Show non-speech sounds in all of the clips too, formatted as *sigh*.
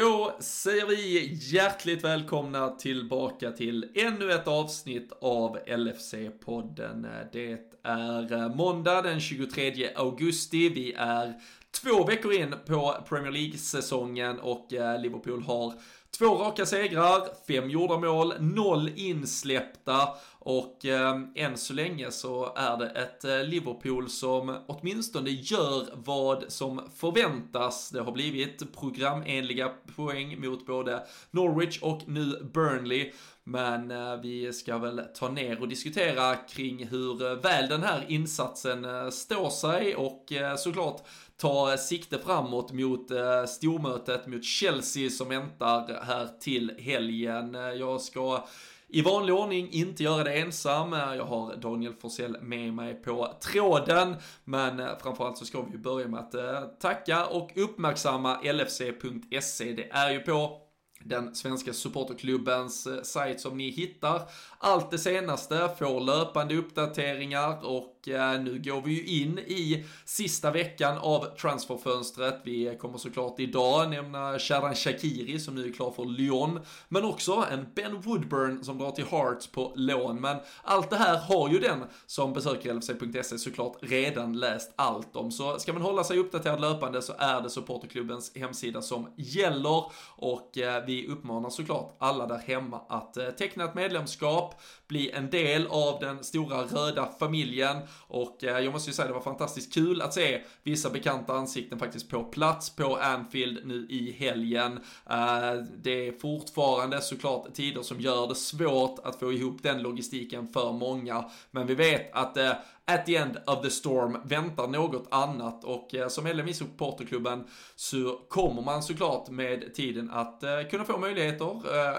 då säger vi hjärtligt välkomna tillbaka till ännu ett avsnitt av LFC-podden. Det är måndag den 23 augusti. Vi är två veckor in på Premier League-säsongen och eh, Liverpool har två raka segrar, fem gjorda mål, noll insläppta och eh, än så länge så är det ett eh, Liverpool som åtminstone gör vad som förväntas. Det har blivit programenliga poäng mot både Norwich och nu Burnley. Men eh, vi ska väl ta ner och diskutera kring hur eh, väl den här insatsen eh, står sig och eh, såklart ta eh, sikte framåt mot eh, stormötet mot Chelsea som väntar här till helgen. Eh, jag ska i vanlig ordning inte göra det ensam. Eh, jag har Daniel Forsell med mig på tråden. Men framförallt så ska vi börja med att tacka och uppmärksamma LFC.se. Det är ju på den svenska supporterklubbens sajt som ni hittar allt det senaste, får löpande uppdateringar och eh, nu går vi ju in i sista veckan av transferfönstret. Vi kommer såklart idag nämna Sharan Shakiri som nu är klar för Lyon, men också en Ben Woodburn som drar till Hearts på lån. Men allt det här har ju den som besöker LFC.se såklart redan läst allt om. Så ska man hålla sig uppdaterad löpande så är det supporterklubbens hemsida som gäller och eh, vi uppmanar såklart alla där hemma att eh, teckna ett medlemskap, bli en del av den stora röda familjen och eh, jag måste ju säga det var fantastiskt kul att se vissa bekanta ansikten faktiskt på plats på Anfield nu i helgen. Eh, det är fortfarande såklart tider som gör det svårt att få ihop den logistiken för många, men vi vet att eh, at the end of the storm väntar något annat och eh, som medlem i supporterklubben så kommer man såklart med tiden att eh, kunna få möjligheter,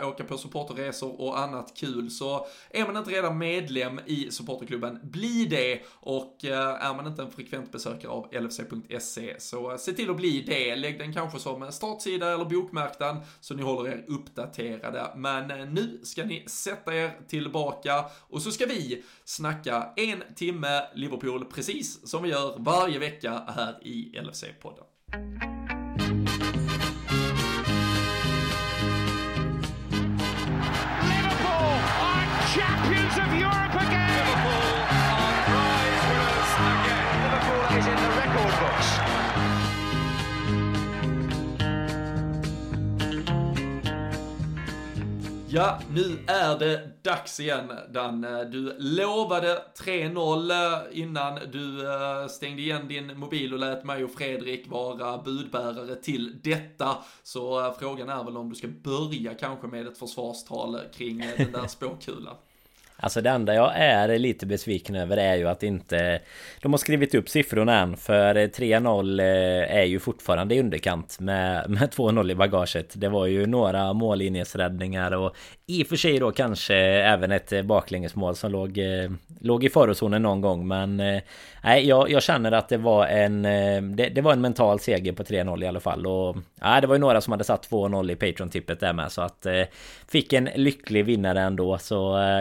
eh, åka på supporterresor och annat kul. Så är man inte redan medlem i supporterklubben, bli det och är man inte en frekvent besökare av LFC.se så se till att bli det. Lägg den kanske som startsida eller bokmärk den så ni håller er uppdaterade. Men nu ska ni sätta er tillbaka och så ska vi snacka en timme Liverpool precis som vi gör varje vecka här i LFC-podden. Ja, nu är det dags igen Dan. Du lovade 3-0 eh, innan du eh, stängde igen din mobil och lät mig och Fredrik vara budbärare till detta. Så eh, frågan är väl om du ska börja kanske med ett försvarstal kring den där spåkulan. Alltså det enda jag är lite besviken över är ju att inte De har skrivit upp siffrorna än För 3-0 eh, är ju fortfarande i underkant med, med 2-0 i bagaget. Det var ju några mållinjesräddningar och i och för sig då kanske även ett eh, baklängesmål som låg, eh, låg i farozonen någon gång men eh, Nej jag, jag känner att det var en det, det var en mental seger på 3-0 i alla fall. Och Nej det var ju några som hade satt 2-0 i Patreon-tippet där med så att Fick en lycklig vinnare ändå. Så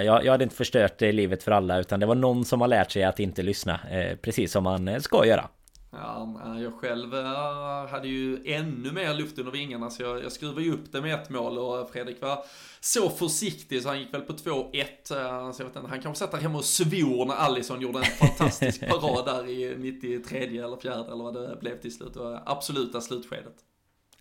jag, jag hade inte förstört livet för alla utan det var någon som har lärt sig att inte lyssna Precis som man ska göra. Ja, jag själv eh, hade ju ännu mer luft under vingarna så jag, jag skruvade ju upp det med ett mål och Fredrik var så försiktig så han gick väl på 2-1. Så jag vet inte, han kanske satt där hemma och svor när Allison gjorde en fantastisk *laughs* parad där i 93 eller 4 eller vad det blev till slut. Det var absoluta slutskedet.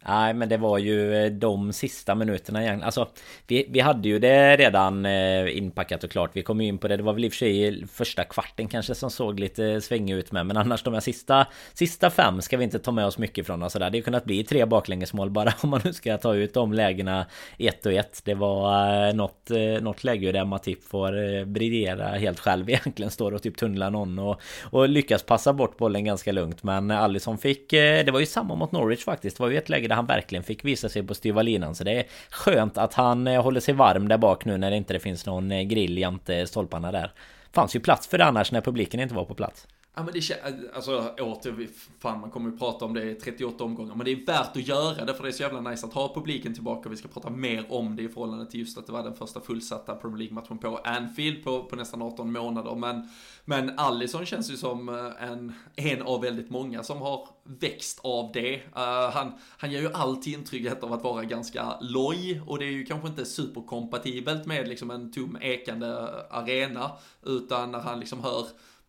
Nej men det var ju eh, de sista minuterna igen. Alltså vi, vi hade ju det redan eh, inpackat och klart. Vi kom ju in på det. Det var väl i och för sig första kvarten kanske som såg lite svängig ut med. Men annars de här sista Sista fem ska vi inte ta med oss mycket från och sådär. Det har kunnat bli tre baklängesmål bara *laughs* om man nu ska ta ut de lägena ett och ett. Det var eh, något, något läge där Matip får briljera helt själv *laughs* egentligen. Står och typ tunnlar någon och, och lyckas passa bort bollen ganska lugnt. Men Allison fick Det var ju samma mot Norwich faktiskt. Det var ju ett läge där han verkligen fick visa sig på styva linan. Så det är skönt att han eh, håller sig varm där bak nu när det inte finns någon eh, grill jämte stolparna där. Fanns ju plats för det annars när publiken inte var på plats. Ja men det känns, eh, alltså åter, fan man kommer ju prata om det i 38 omgångar, men det är värt att göra det för det är så jävla nice att ha publiken tillbaka. Vi ska prata mer om det i förhållande till just att det var den första fullsatta Premier League-matchen på Anfield på, på nästan 18 månader. Men, men Allison känns ju som eh, en, en av väldigt många som har växt av det. Uh, han, han ger ju alltid intrycket av att vara ganska loj och det är ju kanske inte superkompatibelt med liksom en tom ekande arena, utan när han liksom hör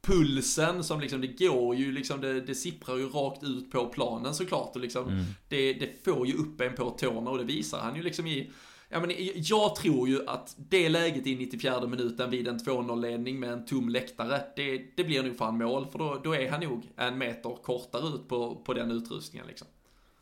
pulsen som liksom, det går ju liksom, det, det sipprar ju rakt ut på planen såklart och liksom, mm. det, det får ju upp en på tårna och det visar han ju liksom i Ja, men jag tror ju att det läget i 94 minuten vid en 2-0-ledning med en tom läktare, det, det blir nog fan mål, för då, då är han nog en meter kortare ut på, på den utrustningen liksom.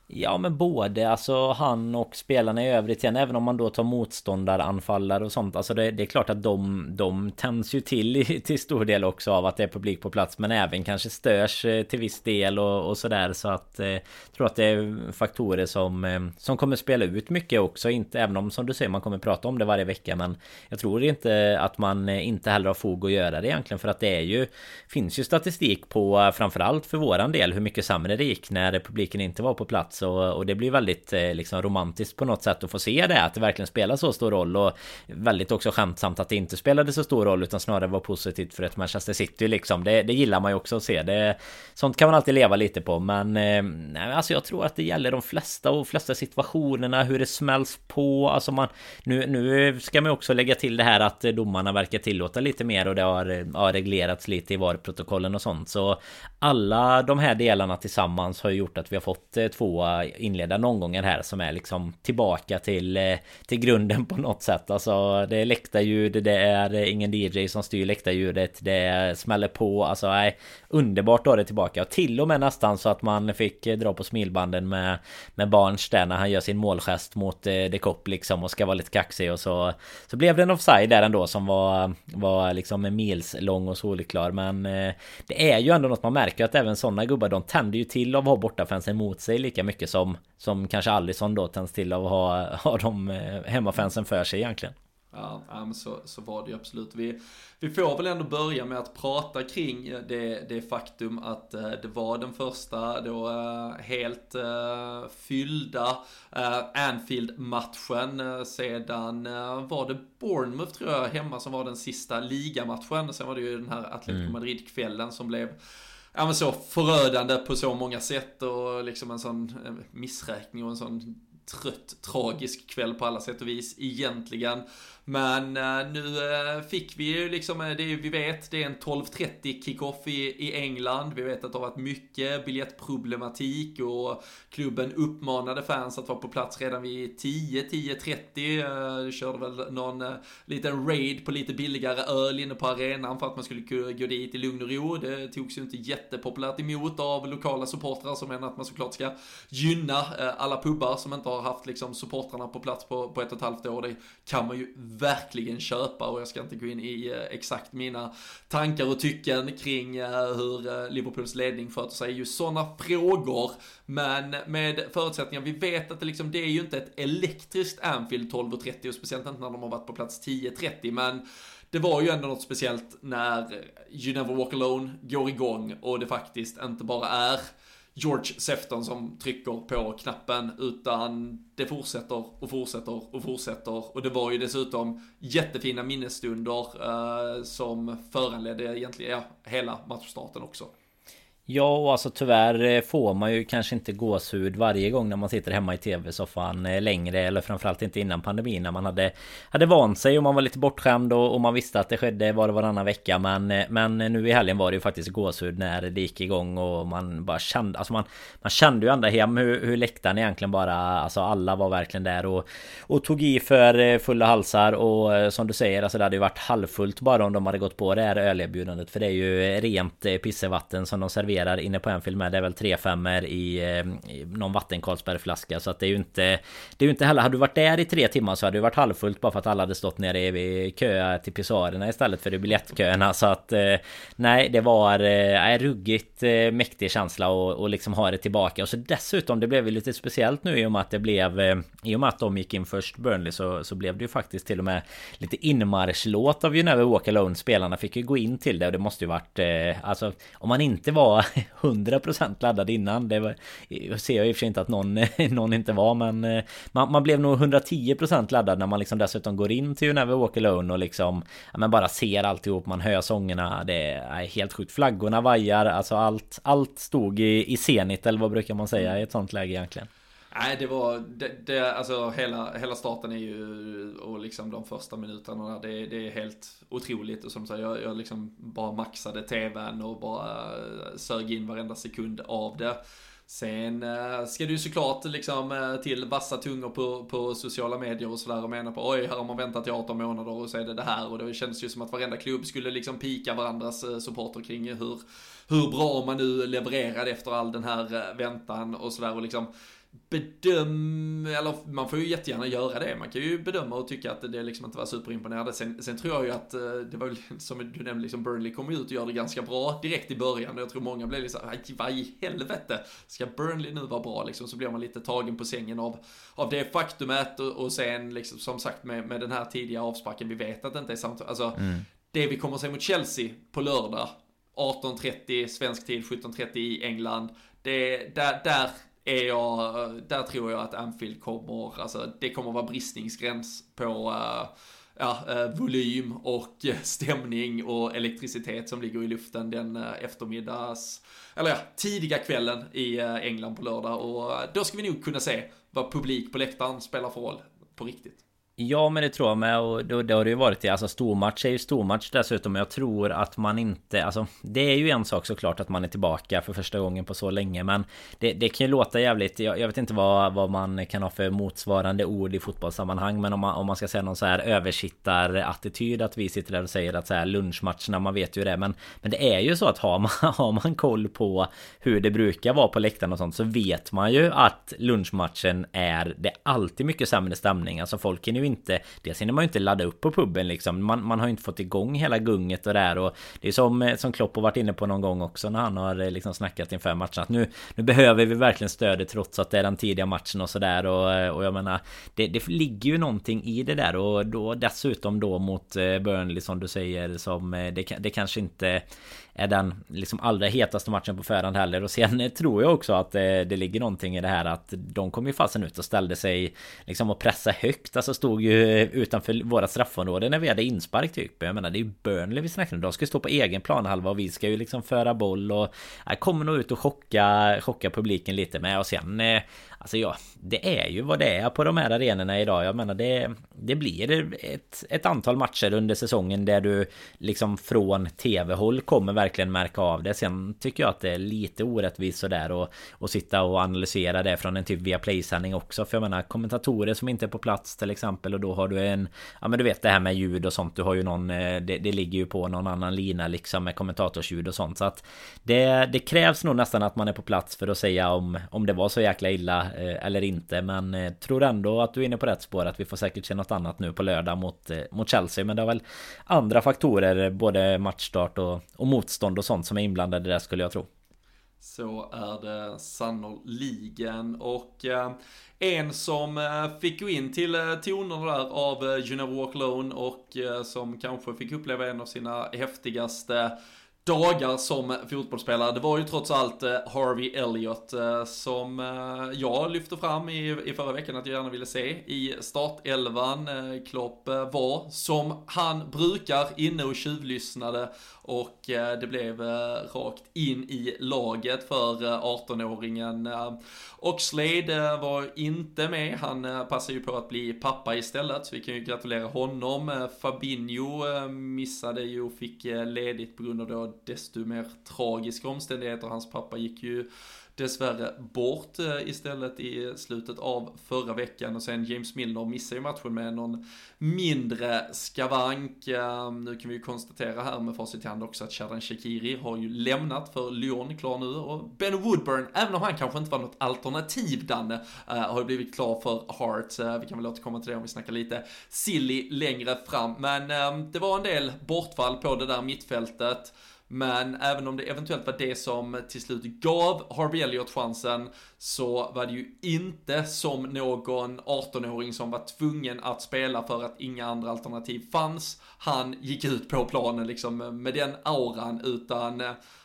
Ja men både alltså han och spelarna i övrigt igen Även om man då tar motståndaranfallare och sånt Alltså det, det, är klart att de, de tänds ju till i, *laughs* till stor del också av att det är publik på plats Men även kanske störs eh, till viss del och, och sådär Så att eh, tror att det är faktorer som eh, Som kommer spela ut mycket också Inte även om som du säger man kommer prata om det varje vecka Men jag tror inte att man eh, inte heller har fog att göra det egentligen För att det är ju Finns ju statistik på eh, framförallt för våran del Hur mycket sämre det gick när publiken inte var på plats plats och, och det blir väldigt eh, liksom romantiskt på något sätt att få se det att det verkligen spelar så stor roll. Och väldigt också skämtsamt att det inte spelade så stor roll utan snarare var positivt för ett Manchester City liksom. Det, det gillar man ju också att se. Det sånt kan man alltid leva lite på men eh, nej, alltså jag tror att det gäller de flesta och flesta situationerna hur det smälls på. Alltså man nu, nu ska man också lägga till det här att domarna verkar tillåta lite mer och det har, eh, har reglerats lite i VAR-protokollen och sånt. Så alla de här delarna tillsammans har gjort att vi har fått eh, två inledande omgångar här som är liksom tillbaka till, eh, till grunden på något sätt. Alltså det är läktarljud, det är eh, ingen DJ som styr läktarljudet, det smäller på. Alltså nej, underbart att ha det tillbaka. Och till och med nästan så att man fick dra på smilbanden med, med Barnes där när han gör sin målgest mot The De Kopp liksom och ska vara lite kaxig och så. Så blev det en offside där ändå som var, var liksom mils lång och solklar. Men det är ju ändå något man märker att även sådana gubbar de tänder ju till av att ha bortafansen mot sig lika mycket som Som kanske Allison då tänds till av att ha, *laughs* ha de eh, hemmafansen för sig egentligen Ja, men så, så var det ju absolut. Vi, vi får väl ändå börja med att prata kring det, det faktum att eh, det var den första då eh, helt fyllda Anfield-matchen. Sedan var det Bournemouth tror jag hemma som var den sista ligamatchen. Sen var det ju den här Atletico mm. Madrid-kvällen som blev ja, men så förödande på så många sätt och liksom en sån eh, missräkning och en sån trött, tragisk kväll på alla sätt och vis egentligen. Men eh, nu eh, fick vi ju liksom, eh, det, vi vet, det är en 12.30 kickoff i, i England. Vi vet att det har varit mycket biljettproblematik och klubben uppmanade fans att vara på plats redan vid 10, 10.30. Körde väl någon liten raid på lite billigare öl inne på arenan för att man skulle kunna gå dit i lugn och ro. Det togs ju inte jättepopulärt emot av lokala supportrar som menar att man såklart ska gynna alla pubbar som inte har haft liksom supportrarna på plats på, på ett och ett halvt år. Det kan man ju verkligen köpa och jag ska inte gå in i eh, exakt mina tankar och tycken kring eh, hur eh, Liverpools ledning sköter sig just sådana frågor. Men med förutsättningar, vi vet att det liksom, det är ju inte ett elektriskt Anfield 12.30 och speciellt inte när de har varit på plats 10.30 men det var ju ändå något speciellt när You Never Walk Alone går igång och det faktiskt inte bara är George Sefton som trycker på knappen, utan det fortsätter och fortsätter och fortsätter. Och det var ju dessutom jättefina minnesstunder eh, som föranledde egentligen ja, hela matchstarten också. Ja, och alltså tyvärr eh, får man ju kanske inte gåshud varje gång när man sitter hemma i tv-soffan eh, längre eller framförallt inte innan pandemin när man hade hade vant sig och man var lite bortskämd och, och man visste att det skedde var och varannan vecka. Men eh, men nu i helgen var det ju faktiskt gåshud när det gick igång och man bara kände alltså man man kände ju ända hem hur, hur läktaren egentligen bara alltså alla var verkligen där och och tog i för fulla halsar. Och som du säger alltså det hade ju varit halvfullt bara om de hade gått på det här ölerbjudandet för det är ju rent pissevatten som de serverar serverar inne på Anfield med. Det är väl tre femmer i, eh, i någon vatten Så att det är ju inte... Det är ju inte heller... Hade du varit där i tre timmar så hade det varit halvfullt bara för att alla hade stått nere i kö till pissoarerna istället för i biljettköerna. Så att... Eh, nej, det var eh, Nej ruggigt mäktig känsla och, och liksom ha det tillbaka. Och så dessutom, det blev ju lite speciellt nu i och med att det blev... I och med att de gick in först Burnley så, så blev det ju faktiskt till och med lite inmarschlåt av You Never Walk Alone. Spelarna fick ju gå in till det och det måste ju varit... Eh, alltså om man inte var *laughs* 100% laddad innan. Det var, ser jag i och för sig inte att någon, *laughs* någon inte var men eh, man, man, blev nog 110% laddad när man liksom dessutom går in till You Never Walk Alone och liksom ja, men bara ser alltihop. Man hör sångerna. Det är helt sjukt. Flaggorna vajar. Alltså allt, allt stod i, i senit eller vad brukar man säga i ett sånt läge egentligen. Nej, det var, det, det, alltså hela, hela starten är ju, och liksom de första minuterna där, det, det är helt otroligt. Och som sagt, jag, jag liksom bara maxade tvn och bara eh, sög in varenda sekund av det. Sen eh, ska du ju såklart liksom eh, till vassa tungor på, på sociala medier och sådär och mena på oj, här har man väntat i 18 månader och så är det det här och det kändes ju som att varenda klubb skulle liksom pika varandras supporter kring hur, hur bra man nu levererade efter all den här väntan och sådär och liksom bedöm, eller man får ju jättegärna göra det. Man kan ju bedöma och tycka att det liksom inte var superimponerande. Sen, sen tror jag ju att eh, det var väl *laughs* som du nämnde, liksom Burnley kom ut och gör det ganska bra direkt i början. Och jag tror många blev liksom, vad i helvete, ska Burnley nu vara bra liksom? Så blir man lite tagen på sängen av, av det faktumet och, och sen liksom som sagt med, med den här tidiga avsparken, vi vet att det inte är samtidigt, alltså mm. det vi kommer att se mot Chelsea på lördag, 18.30 svensk tid, 17.30 i England. Det, där, där är jag, där tror jag att Anfield kommer, alltså det kommer vara bristningsgräns på uh, ja, uh, volym och *laughs* stämning och elektricitet som ligger i luften den uh, eftermiddags, eller ja, tidiga kvällen i England på lördag och då ska vi nog kunna se vad publik på läktaren spelar för roll på riktigt. Ja men det tror jag med och det, det har det ju varit det. Alltså stormatch är ju stormatch dessutom. Jag tror att man inte... Alltså det är ju en sak såklart att man är tillbaka för första gången på så länge. Men det, det kan ju låta jävligt... Jag, jag, vet inte vad, vad man kan ha för motsvarande ord i fotbollssammanhang. Men om man, om man ska säga någon så här översittarattityd. Att vi sitter där och säger att så här lunchmatcherna, man vet ju det. Men, men det är ju så att har man, *laughs* har man koll på hur det brukar vara på läktaren och sånt. Så vet man ju att lunchmatchen är... Det är alltid mycket sämre stämning. Alltså folk är ju inte Dels hinner man ju inte ladda upp på puben liksom. Man, man har ju inte fått igång hela gunget och det här och Det är som, eh, som Klopp har varit inne på någon gång också när han har eh, liksom snackat inför matchen att nu Nu behöver vi verkligen stödet trots att det är den tidiga matchen och sådär och, eh, och jag menar det, det ligger ju någonting i det där och då dessutom då mot Burnley som du säger som det, det kanske inte är den liksom allra hetaste matchen på förhand heller. Och sen *laughs* tror jag också att det, det ligger någonting i det här att de kom ju fasen ut och ställde sig liksom och pressa högt. Alltså stod ju utanför våra straffområden när vi hade inspark typ. Jag menar det är ju Burnley vi snackar om. De ska ju stå på egen planhalva och vi ska ju liksom föra boll och jag kommer nog ut och chocka, chocka publiken lite med och sen eh, Alltså ja, det är ju vad det är på de här arenorna idag. Jag menar det, det blir ett, ett antal matcher under säsongen där du liksom från tv-håll kommer verkligen märka av det. Sen tycker jag att det är lite orättvist sådär och, och sitta och analysera det från en typ via playsändning också. För jag menar kommentatorer som inte är på plats till exempel och då har du en Ja men du vet det här med ljud och sånt. Du har ju någon eh, Det, det ligger ju på någon annan lina liksom med kommentatorsljud och sånt. Så att det, det krävs nog nästan att man är på plats för att säga om, om det var så jäkla illa Eh, eller inte men eh, tror ändå att du är inne på rätt spår att vi får säkert se något annat nu på lördag mot, eh, mot Chelsea men det är väl andra faktorer både matchstart och, och motstånd och sånt som är inblandade där skulle jag tro. Så är det sannoliken och eh, en som eh, fick gå in till eh, tonerna där av You Never Walk Alone och som kanske fick uppleva en av sina häftigaste dagar som fotbollsspelare. Det var ju trots allt eh, Harvey Elliott eh, som eh, jag lyfte fram i, i förra veckan att jag gärna ville se i startelvan. Klopp var som han brukar inne och tjuvlyssnade och det blev rakt in i laget för 18-åringen. Oxlade var inte med, han passar ju på att bli pappa istället så vi kan ju gratulera honom. Fabinho missade ju och fick ledigt på grund av då desto mer tragiska omständigheter. Hans pappa gick ju dessvärre bort eh, istället i slutet av förra veckan och sen James Milner missar ju matchen med någon mindre skavank. Eh, nu kan vi ju konstatera här med facit i hand också att Shadan Shakiri har ju lämnat för Lyon, klar nu, och Ben Woodburn, även om han kanske inte var något alternativ Danne, eh, har ju blivit klar för Heart. Vi kan väl återkomma till det om vi snackar lite silly längre fram, men det var en del bortfall på det där mittfältet. Men även om det eventuellt var det som till slut gav Harvey Elliot chansen så var det ju inte som någon 18-åring som var tvungen att spela för att inga andra alternativ fanns. Han gick ut på planen liksom med den auran utan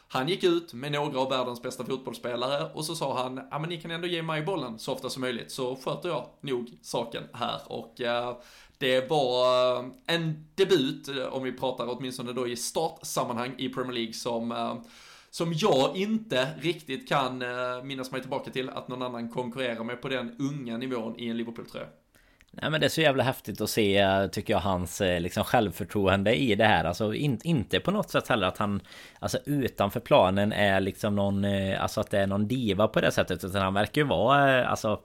han gick ut med några av världens bästa fotbollsspelare och så sa han, ja men ni kan ändå ge mig bollen så ofta som möjligt så sköter jag nog saken här och eh, det var eh, en debut, eh, om vi pratar åtminstone då i startsammanhang i Premier League som eh, som jag inte riktigt kan minnas mig tillbaka till att någon annan konkurrerar med på den unga nivån i en Liverpool-tröja. Nej men det är så jävla häftigt att se tycker jag hans liksom självförtroende i det här Alltså in, inte på något sätt heller att han Alltså utanför planen är liksom någon Alltså att det är någon diva på det sättet Utan han verkar ju vara Alltså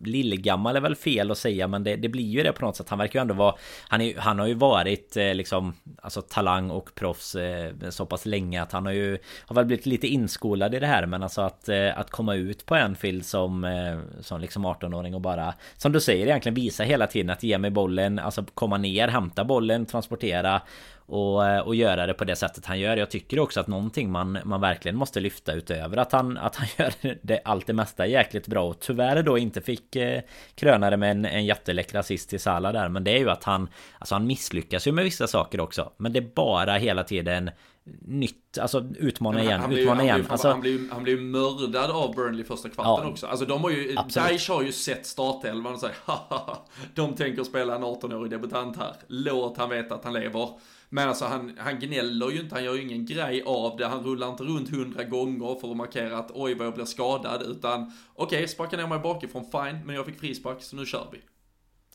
lillgammal är väl fel att säga men det, det, blir ju det på något sätt. Han verkar ju ändå vara Han, är, han har ju varit eh, liksom Alltså talang och proffs eh, så pass länge att han har ju Har väl blivit lite inskolad i det här men alltså att eh, Att komma ut på Anfield som eh, Som liksom 18-åring och bara Som du säger egentligen visa hela tiden att ge mig bollen Alltså komma ner, hämta bollen, transportera och, eh, och göra det på det sättet han gör. Jag tycker också att någonting man, man verkligen måste lyfta utöver att han, att han *laughs* gör det, allt det mesta jäkligt bra och tyvärr då inte fick eh, kröna det med en, en jätteläcker assist till Salah där. Men det är ju att han, alltså han misslyckas ju med vissa saker också. Men det är bara hela tiden nytt, alltså utmana igen, han utmana igen. Han, alltså, han, blir, han blir ju mördad av Burnley första kvarten ja, också. Alltså de har ju, Daesh har ju sett startelvan och säger *laughs* de tänker spela en 18-årig debutant här. Låt han veta att han lever. Men alltså han, han gnäller ju inte, han gör ju ingen grej av det, han rullar inte runt hundra gånger för att markera att oj vad jag blir skadad, utan okej, okay, sparka ner mig bakifrån, fine, men jag fick frispark så nu kör vi.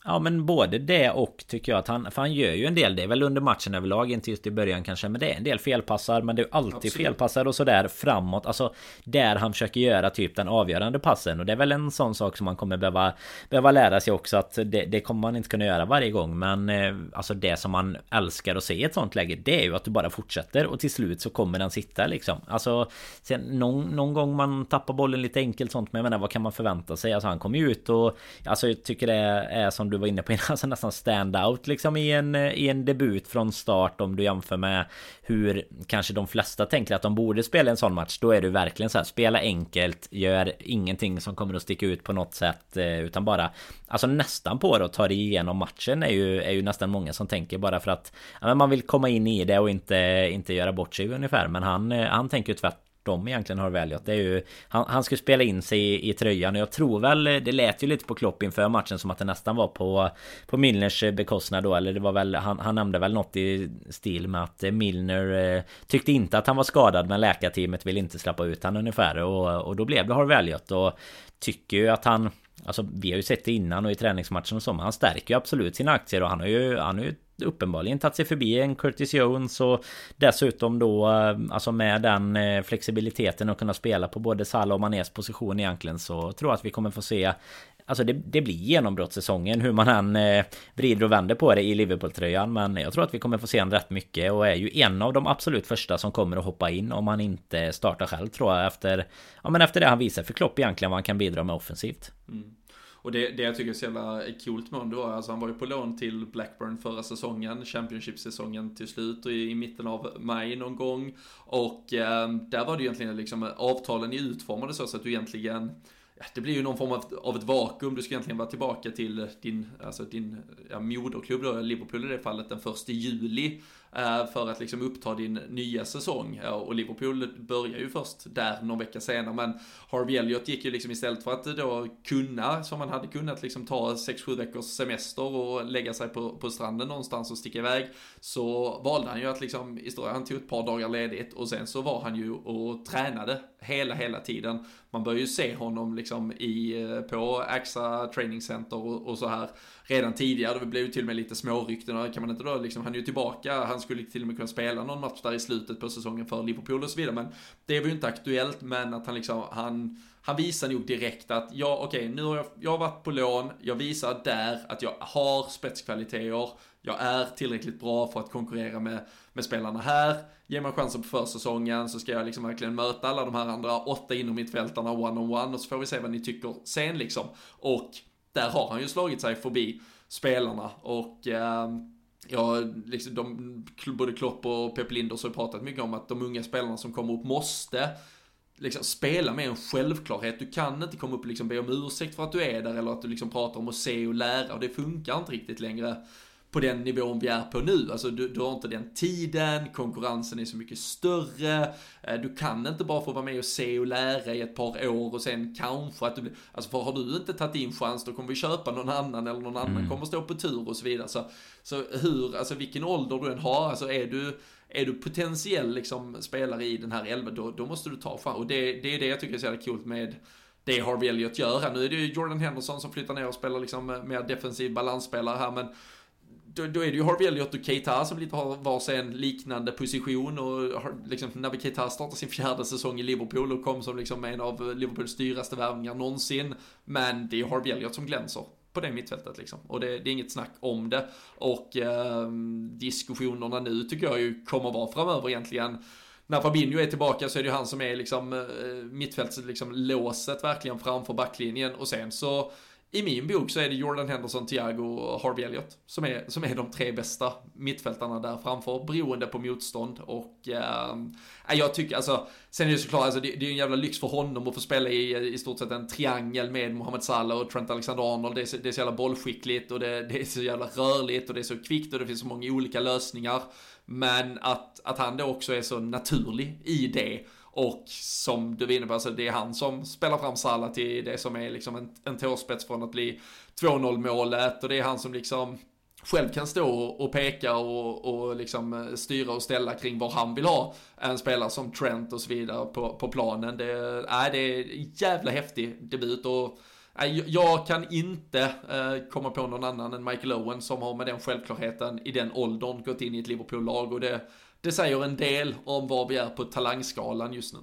Ja men både det och tycker jag att han För han gör ju en del. Det är väl under matchen överlag Inte just i början kanske Men det är en del felpassar Men det är alltid Absolut. felpassar och sådär framåt. Alltså Där han försöker göra typ den avgörande passen. Och det är väl en sån sak som man kommer behöva Behöva lära sig också att det, det kommer man inte kunna göra varje gång. Men eh, Alltså det som man älskar att se i ett sånt läge Det är ju att du bara fortsätter Och till slut så kommer den sitta liksom. Alltså sen, någon, någon gång man tappar bollen lite enkelt sånt Men jag menar vad kan man förvänta sig? Alltså han kommer ju ut och Alltså jag tycker det är som du du var inne på innan, *laughs* alltså nästan stand-out liksom i en, eh, i en debut från start om du jämför med hur kanske de flesta tänker att de borde spela en sån match. Då är du verkligen så här, spela enkelt, gör ingenting som kommer att sticka ut på något sätt eh, utan bara alltså nästan på det och ta dig igenom matchen är ju, är ju nästan många som tänker bara för att ja, man vill komma in i det och inte, inte göra bort sig ungefär. Men han, eh, han tänker ju tvärt tvärtom egentligen har väljat. Det är ju han, han skulle spela in sig i, i, tröjan. Och jag tror väl det lät ju lite på Klopp inför matchen som att det nästan var på på Milners eh, bekostnad då. Eller det var väl han, han nämnde väl något i stil med att eh, Milner eh, tyckte inte att han var skadad men läkarteamet ville inte släppa ut han ungefär. Och, och då blev det har väljat. Och tycker ju att han Alltså vi har ju sett det innan och i träningsmatchen och så men han stärker ju absolut sina aktier. Och han har ju Han har ju uppenbarligen tagit sig förbi en Curtis Jones och dessutom då eh, alltså med den eh, flexibiliteten att kunna spela på både Salah och Manés position egentligen så tror jag att vi kommer få se Alltså det, det blir genombrottssäsongen hur man än eh, vrider och vänder på det i Liverpool-tröjan Men jag tror att vi kommer få se en rätt mycket och är ju en av de absolut första som kommer att hoppa in om han inte startar själv tror jag efter Ja men efter det han visar för Klopp egentligen vad han kan bidra med offensivt mm. Och det, det jag tycker är så jävla coolt med honom då, alltså han var ju på lån till Blackburn förra säsongen, Championship-säsongen till slut och i, i mitten av maj någon gång. Och eh, där var det egentligen liksom avtalen är utformade så, så att du egentligen det blir ju någon form av, av ett vakuum. Du ska egentligen vara tillbaka till din, alltså din ja, moderklubb då, Liverpool i det fallet, den första juli. Eh, för att liksom uppta din nya säsong. Och Liverpool börjar ju först där någon vecka senare. Men Harvey Elliot gick ju liksom istället för att då kunna, som man hade kunnat liksom ta 6-7 veckors semester och lägga sig på, på stranden någonstans och sticka iväg. Så valde han ju att liksom, istället, han tog ett par dagar ledigt och sen så var han ju och tränade hela, hela tiden. Man bör ju se honom liksom i, eh, på AXA Training Center och, och så här redan tidigare. Det blev ju till och med lite smårykten. Kan man inte då liksom, han är ju tillbaka, han skulle till och med kunna spela någon match där i slutet på säsongen för Liverpool och så vidare. Men det var ju inte aktuellt, men att han liksom, han, han visar nog direkt att ja, okej, okay, nu har jag, jag har varit på lån, jag visar där att jag har spetskvaliteter, jag är tillräckligt bra för att konkurrera med, med spelarna här. Ge mig chansen på försäsongen så ska jag liksom verkligen möta alla de här andra åtta inom mittfältarna one-on-one och så får vi se vad ni tycker sen liksom. Och där har han ju slagit sig förbi spelarna och eh, Ja, liksom de, både Klopp och Pep Linders har pratat mycket om att de unga spelarna som kommer upp måste liksom spela med en självklarhet. Du kan inte komma upp och liksom be om ursäkt för att du är där eller att du liksom pratar om att se och lära och det funkar inte riktigt längre på den nivån vi är på nu. Alltså du, du har inte den tiden, konkurrensen är så mycket större. Eh, du kan inte bara få vara med och se och lära i ett par år och sen kanske att du blir, alltså för har du inte tagit in chans då kommer vi köpa någon annan eller någon annan mm. kommer stå på tur och så vidare. Så, så hur, alltså vilken ålder du än har, alltså är du är du potentiell liksom spelare i den här elvan, då, då måste du ta fram. Och det, det är det jag tycker är så jävla coolt med det Harvey Elliot gör här. Nu är det ju Jordan Henderson som flyttar ner och spelar liksom mer defensiv balansspelare här, men då, då, är det ju Harvey Elliot och Keita som lite har var sin liknande position och har, liksom, när Keita startar sin fjärde säsong i Liverpool och kom som liksom en av Liverpools dyraste värvningar någonsin. Men det är Harvey Elliot som glänser på det mittfältet liksom. Och det, det är inget snack om det. Och eh, diskussionerna nu tycker jag ju kommer vara framöver egentligen när Fabinho är tillbaka så är det ju han som är liksom eh, mittfältslåset mittfältet, liksom låset verkligen framför backlinjen och sen så i min bok så är det Jordan Henderson, Thiago och Harvey Elliott som är, som är de tre bästa mittfältarna där framför, beroende på motstånd. Och eh, jag tycker, alltså, sen är det såklart, alltså, det, det är ju en jävla lyx för honom att få spela i, i stort sett en triangel med Mohamed Salah och Trent Alexander-Arnold. Det, är så, det är så jävla bollskickligt och det, det är så jävla rörligt och det är så kvickt och det finns så många olika lösningar. Men att, att han då också är så naturlig i det och som du var inne på, alltså det är han som spelar fram Salah till det som är liksom en, en tårspets från att bli 2-0 målet och det är han som liksom själv kan stå och peka och, och liksom eh, styra och ställa kring vad han vill ha en spelare som Trent och så vidare på, på planen. Det, äh, det är jävla häftig debut och äh, jag kan inte äh, komma på någon annan än Michael Owen som har med den självklarheten i den åldern gått in i ett Liverpool-lag och det det säger en del om var vi är på talangskalan just nu.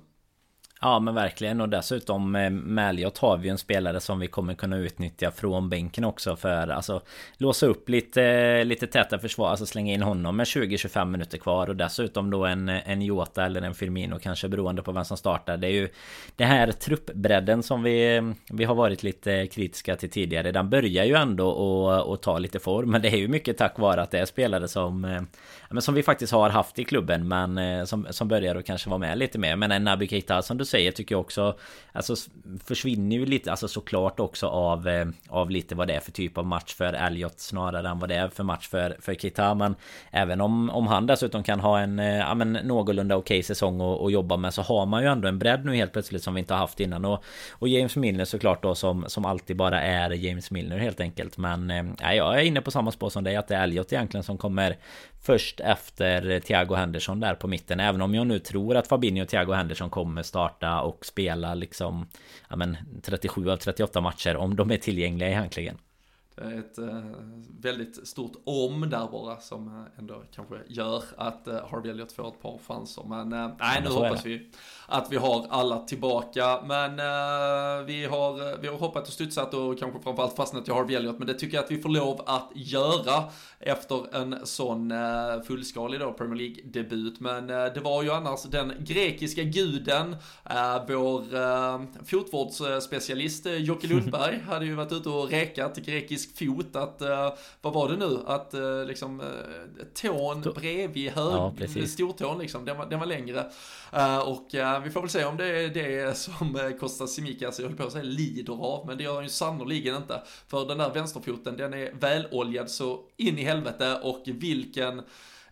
Ja men verkligen. Och dessutom eh, med Elliot har vi en spelare som vi kommer kunna utnyttja från bänken också för alltså Låsa upp lite, eh, lite täta försvar, alltså slänga in honom med 20-25 minuter kvar. Och dessutom då en, en Jota eller en Firmino kanske beroende på vem som startar. Det är ju Det här truppbredden som vi, eh, vi har varit lite kritiska till tidigare. Den börjar ju ändå och och ta lite form men det är ju mycket tack vare att det är spelare som eh, men Som vi faktiskt har haft i klubben men som, som börjar och kanske vara med lite mer. Men en Naby Keita som du säger tycker jag också Alltså försvinner ju lite Alltså såklart också av eh, Av lite vad det är för typ av match för Elliot Snarare än vad det är för match för, för Kita Men Även om, om han dessutom kan ha en eh, Ja men någorlunda okej okay säsong att, att jobba med Så har man ju ändå en bredd nu helt plötsligt som vi inte har haft innan. Och, och James Milner såklart då som, som alltid bara är James Milner helt enkelt. Men eh, jag är inne på samma spår som dig Att det är Elliot egentligen som kommer Först efter Thiago Henderson där på mitten Även om jag nu tror att Fabinho och Thiago Henderson kommer starta och spela liksom ja men 37 av 38 matcher om de är tillgängliga egentligen. Det är ett eh, väldigt stort om där bara som eh, ändå kanske gör att eh, Harvey Elliot får ett par chanser. Men nej, nu hoppas vi att vi har alla tillbaka. Men vi, har, vi har hoppat och studsat och kanske framförallt fastnat i Harvey Elliot. Men det tycker jag att vi får lov att göra efter en sån eh, fullskalig då Premier League-debut. Men eh, det var ju annars den grekiska guden, eh, vår fotvårdsspecialist Jocke *laughs* Lundberg hade ju varit ute och rekat grekisk fot. Att, vad var det nu? Att liksom tån bredvid hög, ja, stortån liksom, den var, den var längre. och vi får väl se om det är det som Kostas Simikas, jag höll på att säga lider av, men det gör han ju sannoliken inte. För den där vänsterfoten, den är väloljad så in i helvete och vilken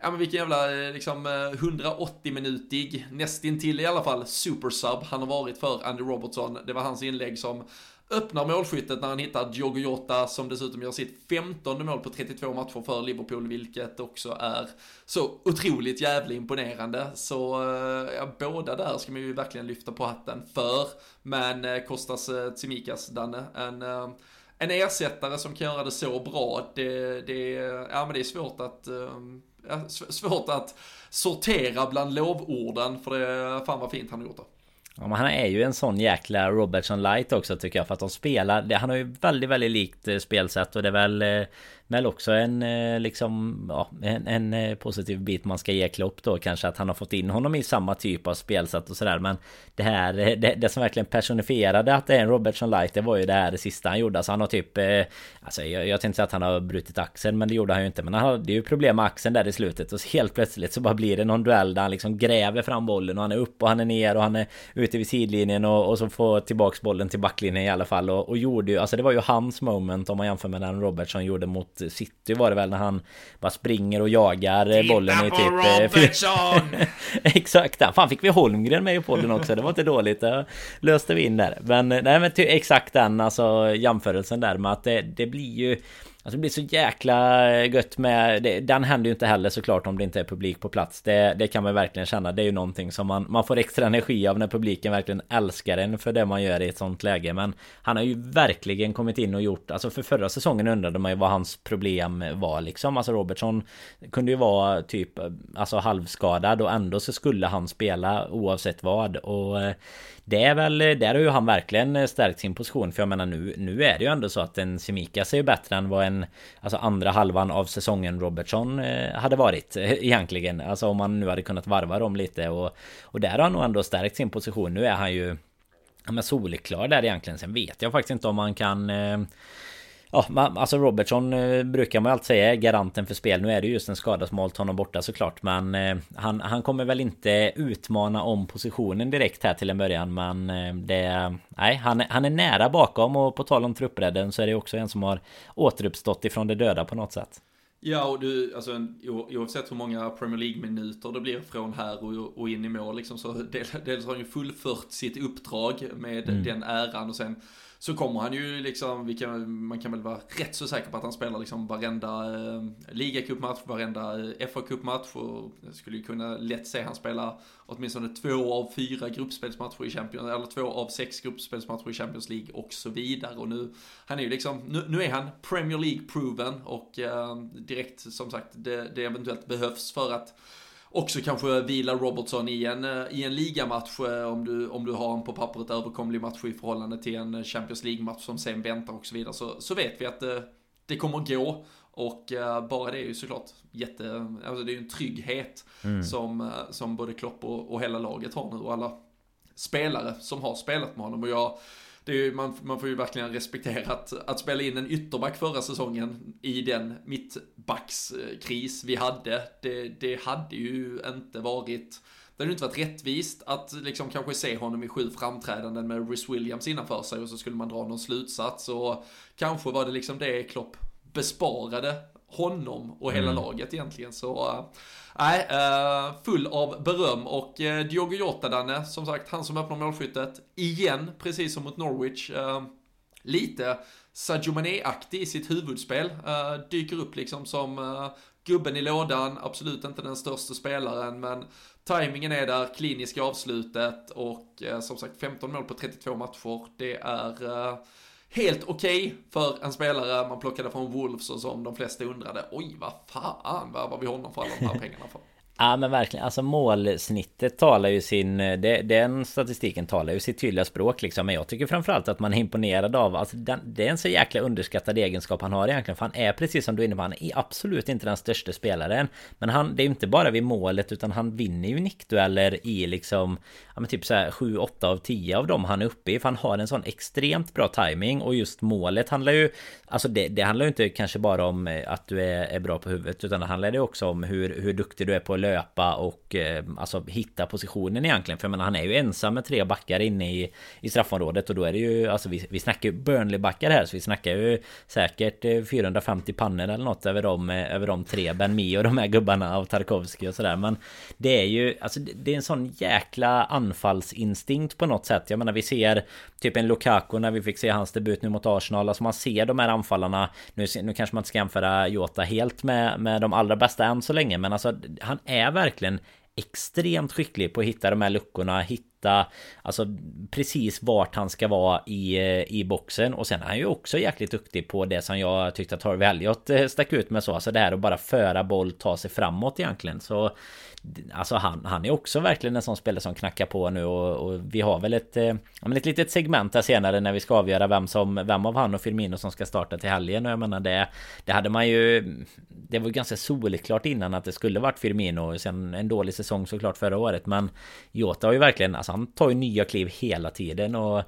Ja men vilken jävla eh, liksom eh, 180-minutig, nästintill i alla fall, supersub han har varit för Andy Robertson. Det var hans inlägg som öppnar målskyttet när han hittar Diogo Jota som dessutom gör sitt 15 mål på 32 matcher för Liverpool, vilket också är så otroligt jävla imponerande. Så eh, ja, båda där ska man ju verkligen lyfta på hatten för. Men Kostas Tsimikas, Danne, en en ersättare som kan göra det så bra, det, det, ja, men det är svårt att ehm, ja, svårt att sortera bland lovorden, för det fan vad fint han har gjort det. Ja, men han är ju en sån jäkla Robertson light också tycker jag för att de spelar Han har ju väldigt väldigt likt eh, spelsätt och det är väl eh, men också en eh, liksom ja, en, en, eh, positiv bit man ska ge Klopp då kanske att han har fått in honom i samma typ av spelsätt och sådär. Men det här eh, det, det, som verkligen personifierade att det är en Robertson Light Det var ju det här det sista han gjorde. Alltså han har typ Alltså jag, jag tänkte säga att han har brutit axeln Men det gjorde han ju inte. Men han hade ju problem med axeln där i slutet Och helt plötsligt så bara blir det någon duell där han liksom gräver fram bollen Och han är upp och han är ner och han är ute vid sidlinjen Och, och så får tillbaks bollen till backlinjen i alla fall. Och, och gjorde ju Alltså det var ju hans moment om man jämför med den Robertson gjorde mot City var det väl när han bara springer och jagar Titta bollen i typ... Eh, Robertson! *laughs* exakt, fan fick vi Holmgren med i podden också, det var inte dåligt. Det löste vi in där. Men nej men exakt den alltså jämförelsen där med att det, det blir ju Alltså det blir så jäkla eh, gött med... Det, den händer ju inte heller såklart om det inte är publik på plats. Det, det kan man verkligen känna. Det är ju någonting som man, man får extra energi av när publiken verkligen älskar en för det man gör i ett sånt läge. Men han har ju verkligen kommit in och gjort... Alltså för förra säsongen undrade man ju vad hans problem var liksom. Alltså Robertson kunde ju vara typ eh, alltså halvskadad och ändå så skulle han spela oavsett vad. Och eh, det är väl, där har ju han verkligen stärkt sin position. För jag menar nu, nu är det ju ändå så att en Semikas är ju bättre än vad en Alltså andra halvan av säsongen Robertson eh, hade varit eh, egentligen. Alltså om man nu hade kunnat varva dem lite och, och där har han nog ändå stärkt sin position. Nu är han ju Ja men solklar där egentligen. Sen vet jag faktiskt inte om man kan eh, Ja, alltså Robertson eh, brukar man alltid säga är garanten för spel. Nu är det just en skada som hållit honom borta såklart. Men eh, han, han kommer väl inte utmana om positionen direkt här till en början. Men eh, det... Nej, han, han är nära bakom. Och på tal om trupprädden så är det också en som har återuppstått ifrån det döda på något sätt. Ja, och du, alltså oavsett hur många Premier League-minuter det blir från här och, och in i mål liksom, så dels har han ju fullfört sitt uppdrag med mm. den äran och sen så kommer han ju liksom, kan, man kan väl vara rätt så säker på att han spelar liksom varenda eh, ligacupmatch, varenda eh, FA-cupmatch och jag skulle ju kunna lätt se han spela åtminstone två av fyra gruppspelsmatcher i Champions, eller två av sex gruppspelsmatcher i Champions League och så vidare. Och nu, han är ju liksom, nu, nu är han Premier League-proven och eh, direkt som sagt, det, det eventuellt behövs för att också kanske vila Robertson i en, eh, i en ligamatch eh, om du, om du har en på pappret överkomlig match i förhållande till en Champions League-match som sen väntar och så vidare. Så, så vet vi att det, det kommer gå. Och bara det är ju såklart jätte, alltså det är ju en trygghet mm. som, som både Klopp och, och hela laget har nu och alla spelare som har spelat med honom. Och jag, ju, man, man får ju verkligen respektera att, att spela in en ytterback förra säsongen i den mittbackskris vi hade. Det, det hade ju inte varit det hade inte varit rättvist att liksom kanske se honom i sju framträdanden med Rhys Williams innanför sig och så skulle man dra någon slutsats och kanske var det liksom det Klopp besparade honom och hela mm. laget egentligen. Så äh, nej, äh, full av beröm och äh, Diogo Jota Danne, som sagt han som öppnar målskyttet igen, precis som mot Norwich. Äh, lite Sadio Mané-aktig i sitt huvudspel, dyker upp liksom som gubben i lådan, absolut inte den största spelaren, men tajmingen är där, kliniska avslutet och som sagt 15 mål på 32 matcher, det är helt okej okay för en spelare man plockade från Wolves och som de flesta undrade, oj vad fan vad vi honom för alla de här pengarna för. Ja men verkligen, alltså målsnittet talar ju sin... Eh, det, den statistiken talar ju sitt tydliga språk liksom. Men jag tycker framförallt att man är imponerad av... Alltså den, det är en så jäkla underskattad egenskap han har egentligen. För han är precis som du är inne på, han är absolut inte den största spelaren. Men han, det är ju inte bara vid målet utan han vinner ju nickdueller i liksom... Ja men typ såhär 7, 8 av 10 av dem han är uppe i. För han har en sån extremt bra timing Och just målet handlar ju... Alltså det, det handlar ju inte kanske bara om eh, att du är, är bra på huvudet. Utan det handlar ju också om hur, hur duktig du är på att löpa och eh, alltså hitta positionen egentligen. För jag menar han är ju ensam med tre backar inne i, i straffområdet och då är det ju alltså vi, vi snackar ju Burnley-backar här så vi snackar ju säkert eh, 450 pannor eller något över de, eh, över de tre Ben Mi och de här gubbarna av Tarkovsky och sådär. Men det är ju alltså det är en sån jäkla anfallsinstinkt på något sätt. Jag menar vi ser typ en Lukaku när vi fick se hans debut nu mot Arsenal. Alltså man ser de här anfallarna. Nu, nu kanske man inte ska jämföra Jota helt med, med de allra bästa än så länge. Men alltså han är är verkligen extremt skicklig på att hitta de här luckorna, hitta Alltså precis vart han ska vara i, eh, i boxen. Och sen är han ju också jäkligt duktig på det som jag tyckte att Harvey Elliot eh, stack ut med så. Alltså det här att bara föra boll, ta sig framåt egentligen. Så Alltså han, han är också verkligen en sån spelare som knackar på nu och, och vi har väl ett, eh, ett litet segment här senare när vi ska avgöra vem som Vem av han och Firmino som ska starta till helgen. Och jag menar det Det hade man ju Det var ganska solklart innan att det skulle varit Firmino. Sen en dålig säsong såklart förra året. Men Jota har ju verkligen Alltså han tar ju nya kliv hela tiden. Och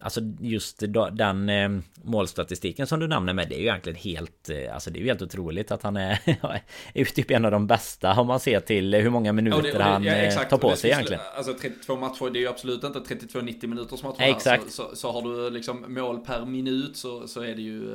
Alltså just den eh, målstatistiken som du nämner med Det är ju egentligen helt eh, Alltså det är ju helt otroligt att han är *laughs* Är typ en av de bästa om man ser till hur många minuter det, det, han ja, eh, tar på sig egentligen. Alltså 32 matcher Det är ju absolut inte 32-90 minuters matcher Nej, exakt. Så, så, så, har du liksom mål per minut så, så är det ju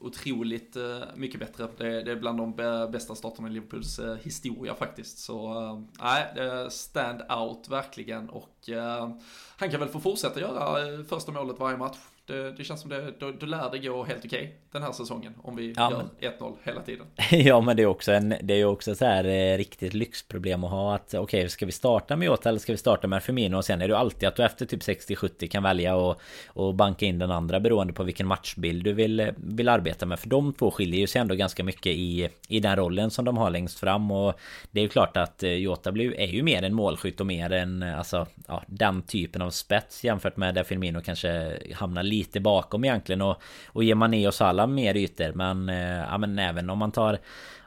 otroligt mycket bättre. Det, det, är bland de bästa starterna i Liverpools historia faktiskt. Så nej, stand out verkligen. Och Eh, han kan väl få fortsätta göra eh, första målet varje match det, det känns som det, då, då lär det gå helt okej okay den här säsongen. Om vi ja, gör 1-0 hela tiden. *laughs* ja men det är också en, det är också så här eh, riktigt lyxproblem att ha att okej okay, ska vi starta med Jota eller ska vi starta med Firmino och sen är det alltid att du efter typ 60-70 kan välja och, och banka in den andra beroende på vilken matchbild du vill, vill arbeta med. För de två skiljer ju sig ändå ganska mycket i, i den rollen som de har längst fram och det är ju klart att eh, Jota blir, är ju mer en målskytt och mer en alltså ja, den typen av spets jämfört med där Firmino kanske hamnar lite bakom egentligen. Och, och ger Mané och Salah mer ytor. Men, eh, ja, men även om man tar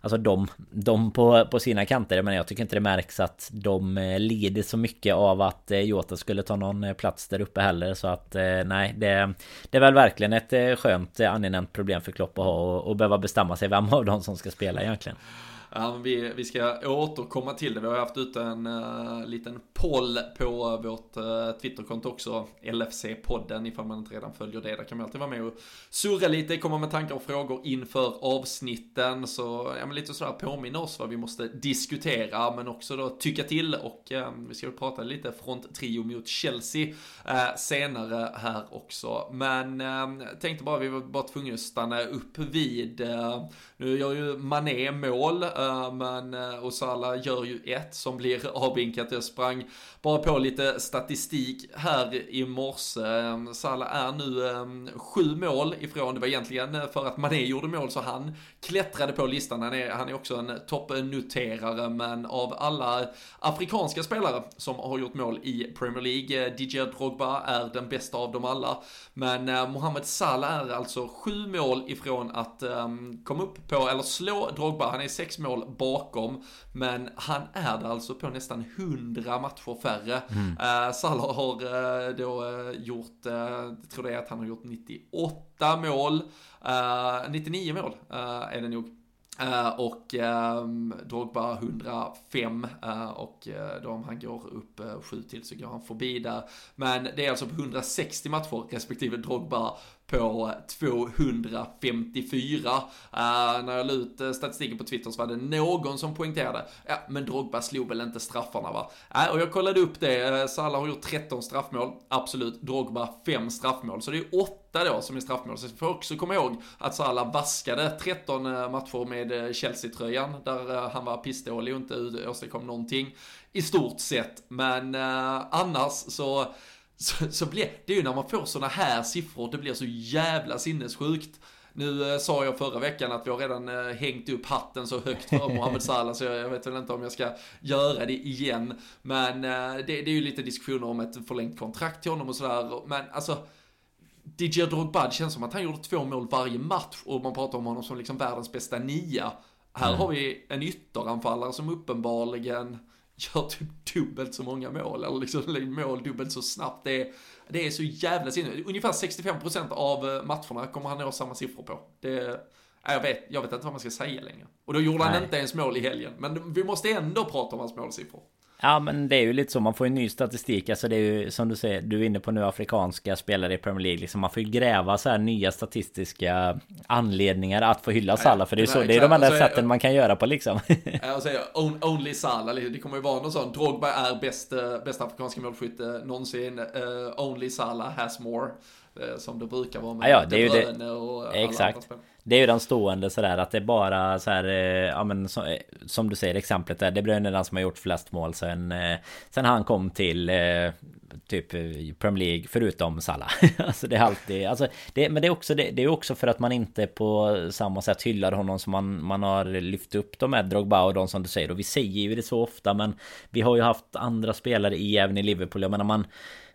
Alltså de, de på, på sina kanter. Men jag tycker inte det märks att de eh, lider så mycket av att eh, Jota skulle ta någon plats där uppe heller. Så att nej det, det är väl verkligen ett skönt angenämt problem för Klopp att ha och, och behöva bestämma sig vem av dem som ska spela egentligen. Ja, vi, vi ska återkomma till det. Vi har haft ut en uh, liten poll på vårt uh, Twitterkonto också. LFC-podden ifall man inte redan följer det. Där kan man alltid vara med och surra lite, komma med tankar och frågor inför avsnitten. Så ja, men lite sådär påminna oss vad vi måste diskutera men också då tycka till och uh, vi ska väl prata lite fronttrio mot Chelsea senare här också. Men tänkte bara vi var bara tvungna att stanna upp vid nu gör ju Mané mål Eh, men eh, Osala gör ju ett som blir *laughs* avvinkat. Jag sprang bara på lite statistik här i morse. Sala Salah är nu ehm, sju mål ifrån, det var egentligen eh, för att Mané gjorde mål så han klättrade på listan. Han är, han är också en toppnoterare, men av alla afrikanska spelare som har gjort mål i Premier League, Didier Drogba är den bästa av dem alla. Men Mohamed Salah är alltså sju mål ifrån att um, komma upp på, eller slå Drogba. Han är sex mål bakom. Men han är det alltså på nästan 100 matcher färre. Mm. Uh, Salah har uh, då uh, gjort, uh, jag tror det är att han har gjort 98 mål. 99 mål är det nog. Uh, och um, Drogba 105 uh, och uh, då om han går upp uh, 7 till så går han förbi där. Men det är alltså på 160 matcher respektive Drogba på 254. Uh, eh, när jag la ut eh, statistiken på Twitter så var det någon som poängterade, ja men Drogba slog väl inte straffarna va? Uh, och jag kollade upp det, Salah har gjort 13 straffmål, absolut, Drogba 5 straffmål, så det är 8 då som är straffmål. Så vi får också komma ihåg att Salah vaskade 13 matcher med Chelsea-tröjan, där han var pissdålig och inte åstadkom någonting i stort sett. Men annars så så, så blir det är ju när man får sådana här siffror, det blir så jävla sinnessjukt. Nu eh, sa jag förra veckan att vi har redan eh, hängt upp hatten så högt för Mohamed Salah så jag, jag, vet väl inte om jag ska göra det igen. Men eh, det, det, är ju lite diskussioner om ett förlängt kontrakt till honom och sådär. Men alltså, DJ Drogba, känns som att han gjorde två mål varje match och man pratar om honom som liksom världens bästa nia. Här mm. har vi en ytteranfallare som uppenbarligen gör typ dubbelt så många mål, eller liksom mål dubbelt så snabbt. Det är, det är så jävla sinne. Ungefär 65% av eh, matcherna kommer han nå samma siffror på. Det, jag vet, jag vet inte vad man ska säga längre. Och då gjorde Nej. han inte ens mål i helgen. Men vi måste ändå prata om hans målsiffror. Ja men det är ju lite så, man får ju ny statistik. Alltså det är ju som du säger, du är inne på nu afrikanska spelare i Premier League. Liksom, Man får ju gräva så här nya statistiska anledningar att få hylla Salah För det är, så, det är de enda alltså, sätten man kan göra på liksom. Jag säger only Salah, liksom. det kommer ju vara någon sån. Drogba är bäst, bästa afrikanska målskytte någonsin. Uh, Only Salah has more som det brukar vara med ja, det är ju det, och Exakt. Det är ju den stående sådär att det är bara så här, eh, ja men som, eh, som du säger exemplet där. Det blir den som har gjort flest mål sen, sen han kom till typ Premier League förutom Salah. *laughs* alltså det är alltid, alltså det, men det är också det, det är också för att man inte på samma sätt hyllar honom som man, man har lyft upp de här Drogba och de som du säger och vi säger ju det så ofta men vi har ju haft andra spelare i även i Liverpool. Jag menar man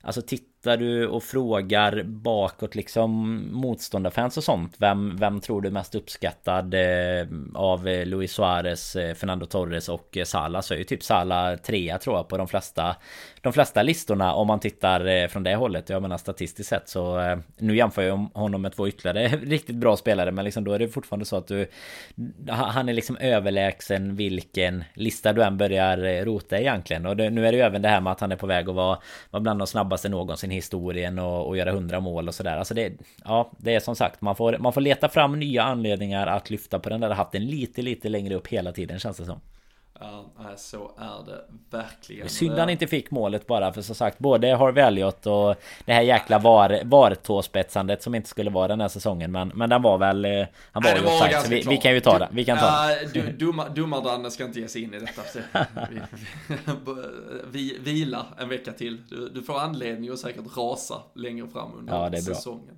Alltså tittar du och frågar bakåt liksom motståndarfans och sånt Vem, vem tror du är mest uppskattad eh, av eh, Luis Suarez, eh, Fernando Torres och eh, Salah Så är ju typ Salah trea tror jag på de flesta De flesta listorna om man tittar från det hållet. Jag menar statistiskt sett så Nu jämför jag honom med två ytterligare *laughs* riktigt bra spelare Men liksom då är det fortfarande så att du Han är liksom överlägsen vilken lista du än börjar rota egentligen. Och det, nu är det ju även det här med att han är på väg att vara, vara bland de snabbaste någonsin historien och, och göra hundra mål och sådär. Alltså det, ja, det är som sagt, man får, man får leta fram nya anledningar att lyfta på den där hatten lite, lite längre upp hela tiden känns det som. Ja, så är det verkligen. Synd han inte fick målet bara för som sagt både Harvey Elliot och det här jäkla var, VAR-tåspetsandet som inte skulle vara den här säsongen. Men, men den var väl... Eh, han var Nej, ju offside så vi, vi, kan ju ta det. Vi kan ta uh, det. Domardanne ska inte ge sig in i detta. vi, vila en vecka till. Du, du, får anledning att säkert rasa längre fram under ja, säsongen.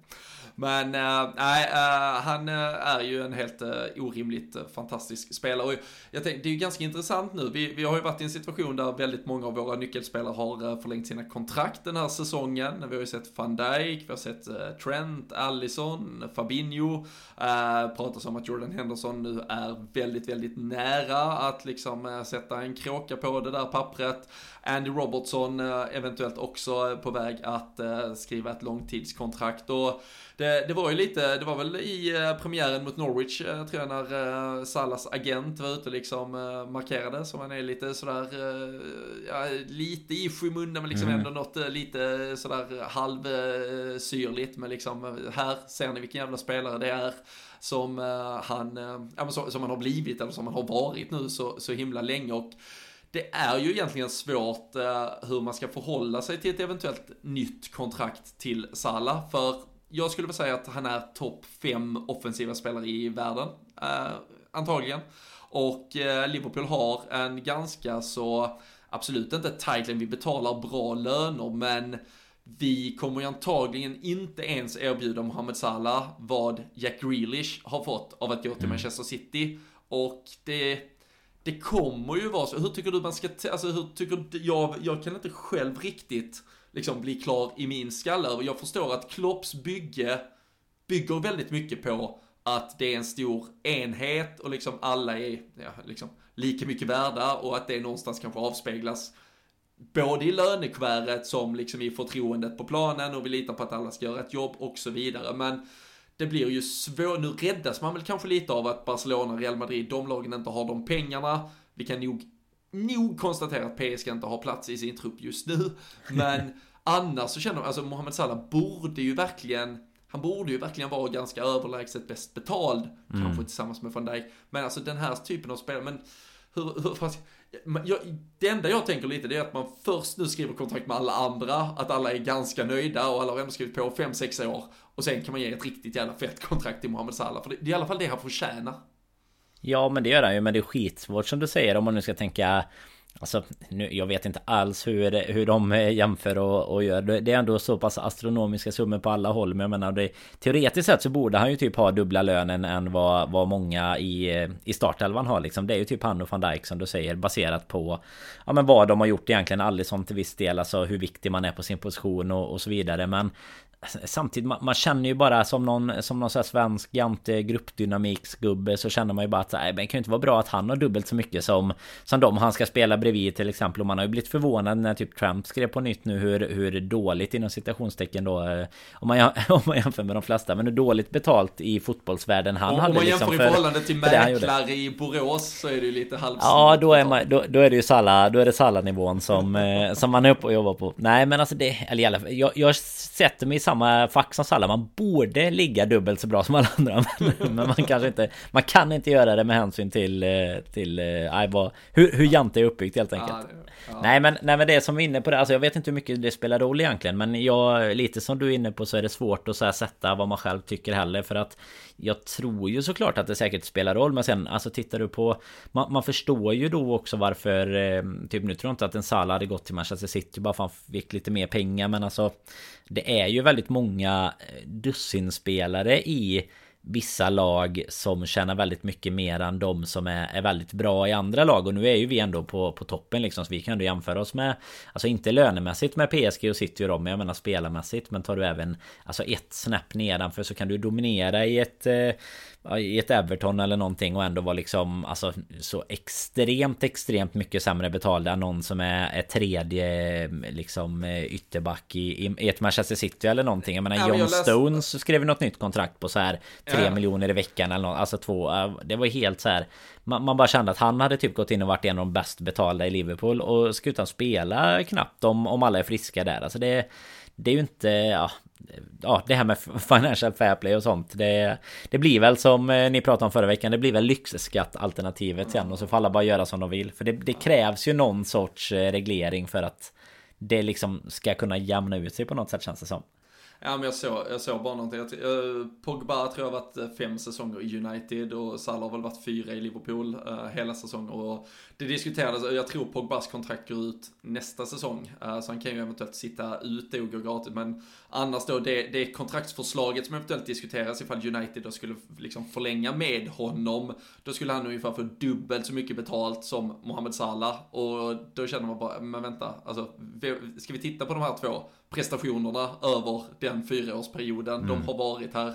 Men eh, nej, äh, han eh, är ju en helt orimligt fantastisk spelare. Och jag tänkte, det är ju ganska intressant nu. Vi, vi har ju varit i en situation där väldigt många av våra nyckelspelare har förlängt sina kontrakt den här säsongen. Vi har ju sett van Dijk, vi har sett Trent, Allison, Fabinho. Äh, pratas om att Jordan Henderson nu är väldigt, väldigt nära att liksom sätta en kråka på det där pappret. Andy Robertson eventuellt också på väg att skriva ett långtidskontrakt. Och det, det, var ju lite, det var väl i eh, premiären mot Norwich, eh, tror jag, när eh, Salas agent var ute liksom markerade, så man är lite sådär, ja, lite i skymundan, men liksom mm. ändå något lite sådär halvsyrligt, men liksom, här ser ni vilken jävla spelare det är som han, ja, som, som han har blivit, eller som han har varit nu så, så himla länge. Och det är ju egentligen svårt hur man ska förhålla sig till ett eventuellt nytt kontrakt till Salah. För jag skulle väl säga att han är topp fem offensiva spelare i världen, eh, antagligen. Och eh, Liverpool har en ganska så, absolut inte titlen, vi betalar bra löner, men vi kommer ju antagligen inte ens erbjuda Mohamed Salah vad Jack Grealish har fått av att gå till mm. Manchester City. Och det, det kommer ju vara så. Hur tycker du man ska, alltså hur tycker du, jag, jag kan inte själv riktigt liksom bli klar i min skalle. Jag förstår att Klopps bygge bygger väldigt mycket på att det är en stor enhet och liksom alla är ja, liksom lika mycket värda och att det någonstans kanske avspeglas både i lönekuvertet som liksom i förtroendet på planen och vi litar på att alla ska göra ett jobb och så vidare. Men det blir ju svårt, nu räddas man väl kanske lite av att Barcelona, Real Madrid, de lagen inte har de pengarna. Vi kan nog nog konstatera att PSG inte har plats i sin trupp just nu. *laughs* Men annars så känner man, alltså Mohamed Salah borde ju verkligen han borde ju verkligen vara ganska överlägset bäst betald, mm. kanske tillsammans med van Dijk. Men alltså den här typen av spel, men hur, hur fast, jag, det enda jag tänker lite det är att man först nu skriver kontrakt med alla andra, att alla är ganska nöjda och alla har ändå skrivit på 5-6 år. Och sen kan man ge ett riktigt jävla fett kontrakt till Mohamed Salah, för det, det är i alla fall det han förtjänar. Ja men det gör han ju men det är skitsvårt som du säger om man nu ska tänka Alltså, nu, jag vet inte alls hur, hur de eh, jämför och, och gör. Det är ändå så pass astronomiska summor på alla håll. Men jag menar, det, teoretiskt sett så borde han ju typ ha dubbla lönen än vad, vad många i, eh, i startelvan har liksom. Det är ju typ han och van Dijk som du säger baserat på ja, men vad de har gjort egentligen. Aldrig till viss del, alltså hur viktig man är på sin position och, och så vidare. Men Samtidigt, man, man, känner ju bara som någon, som någon sån här svensk jante gruppdynamiksgubbe så känner man ju bara att nej, men det kan ju inte vara bra att han har dubbelt så mycket som, som de han ska spela bredvid till exempel. Och man har ju blivit förvånad när typ Trump skrev på nytt nu hur, hur dåligt inom citationstecken då eh, om man, *laughs* om man jämför med de flesta, men hur dåligt betalt i fotbollsvärlden han och, hade. Om man liksom jämför i förhållande till *laughs* mäklare i Borås så är det ju lite halvsnyggt. Ja, då är, man, då, då är det ju Salla, då är det Salla-nivån som, eh, som man är uppe och jobbar på. Nej, men alltså det, eller i alla fall, jag, jag sätter mig i samma samma fack som Salah. Man borde ligga dubbelt så bra som alla andra. Men, *laughs* men man kanske inte... Man kan inte göra det med hänsyn till... Eh, till äh, vad, hur, hur Jante är uppbyggt helt enkelt. Ja, ja. Nej, men, nej men det som är inne på det. Alltså jag vet inte hur mycket det spelar roll egentligen. Men jag, lite som du är inne på så är det svårt att så sätta vad man själv tycker heller. För att jag tror ju såklart att det säkert spelar roll. Men sen alltså tittar du på... Man, man förstår ju då också varför... Eh, typ nu tror jag inte att en Salah hade gått till Manchester City bara för att han fick lite mer pengar. Men alltså... Det är ju väldigt många eh, dussinspelare i vissa lag som tjänar väldigt mycket mer än de som är, är väldigt bra i andra lag. Och nu är ju vi ändå på, på toppen liksom. Så vi kan ändå jämföra oss med, alltså inte lönemässigt med PSG och City och dem, jag menar spelarmässigt. Men tar du även, alltså ett snäpp nedanför så kan du dominera i ett eh, i ett Everton eller någonting och ändå vara liksom alltså så extremt extremt mycket sämre betalda än någon som är, är tredje liksom ytterback i, i ett Manchester City eller någonting. Jag menar ja, John jag läste... Stones skrev något nytt kontrakt på så här 3 ja. miljoner i veckan eller något, alltså två. Det var helt så här man, man, bara kände att han hade typ gått in och varit en av de bäst betalda i Liverpool och ska utan spela knappt om, om alla är friska där. Alltså det det är ju inte, ja, ja, det här med *laughs* financial fair play och sånt. Det, det blir väl som eh, ni pratade om förra veckan. Det blir väl lyxskattalternativet sen. Och så får alla bara göra som de vill. För det, det krävs ju någon sorts eh, reglering för att det liksom ska kunna jämna ut sig på något sätt känns det som. Ja men jag såg, jag såg bara någonting. Jag, Pogba tror jag har varit eh, fem säsonger i United och Salah har väl varit fyra i Liverpool uh, hela säsongen. Och det diskuterades, jag tror Pogbas kontrakt går ut nästa säsong. Uh, så han kan ju eventuellt sitta ute och gå gratis. Men annars då, det, det kontraktsförslaget som eventuellt diskuteras ifall United då skulle liksom förlänga med honom. Då skulle han ungefär få dubbelt så mycket betalt som Mohamed Salah. Och då känner man bara, men vänta, alltså ska vi titta på de här två? prestationerna över den fyraårsperioden mm. de har varit här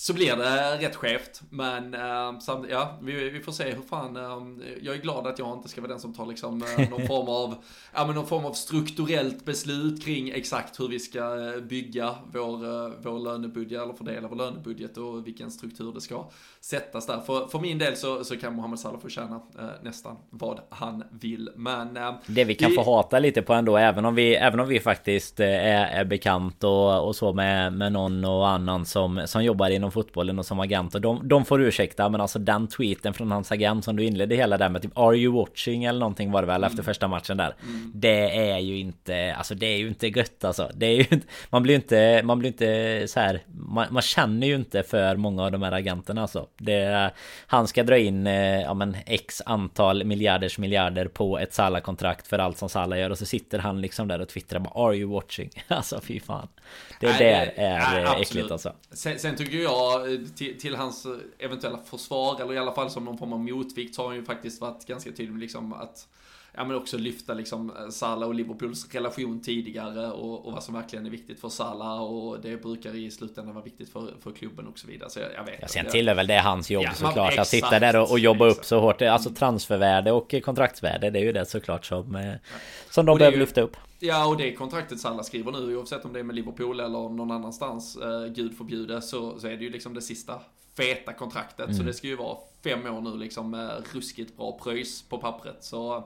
så blir det rätt skevt. Men äh, samt, ja, vi, vi, får se hur fan, äh, jag är glad att jag inte ska vara den som tar liksom äh, *laughs* någon form av, ja men någon form av strukturellt beslut kring exakt hur vi ska bygga vår, vår lönebudget eller fördela vår lönebudget och vilken struktur det ska sättas där. För, för min del så, så kan Mohamed Salah få tjäna nästan vad han vill. Men det vi kan vi... få hata lite på ändå, även om vi, även om vi faktiskt är, är bekant och, och så med, med någon och annan som, som jobbar inom fotbollen och som agent och de, de får ursäkta men alltså den tweeten från hans agent som du inledde hela där med typ Are you watching eller någonting var det väl mm. efter första matchen där mm. Det är ju inte Alltså det är ju inte gött alltså Det är ju inte Man blir inte Man blir inte så här man, man känner ju inte för många av de här agenterna alltså det, Han ska dra in eh, Ja men X antal miljarders miljarder på ett Salah-kontrakt för allt som Salah gör och så sitter han liksom där och twittrar bara Are you watching? *laughs* Alltså fy fan Det nej, där är nej, äckligt absolut. alltså sen, sen tycker jag till, till, hans eventuella försvar, eller i alla fall som någon form av motvikt, så har han ju faktiskt varit ganska tydlig med liksom att ja, men också lyfta liksom Salah och Liverpools relation tidigare och, och vad som verkligen är viktigt för Salah och det brukar i slutändan vara viktigt för, för klubben och så vidare. Så jag, jag vet ja, Sen tillhör väl det hans jobb ja, såklart att sitta där och, och jobba exakt. upp så hårt. Alltså transfervärde och kontraktsvärde, det är ju det såklart som, eh, som de behöver ju, lyfta upp. Ja, och det kontraktet Salah skriver nu, oavsett om det är med Liverpool eller någon annanstans, eh, gud förbjude, så, så är det ju liksom det sista feta kontraktet. Mm. Så det ska ju vara fem år nu liksom med ruskigt bra pröjs på pappret. Så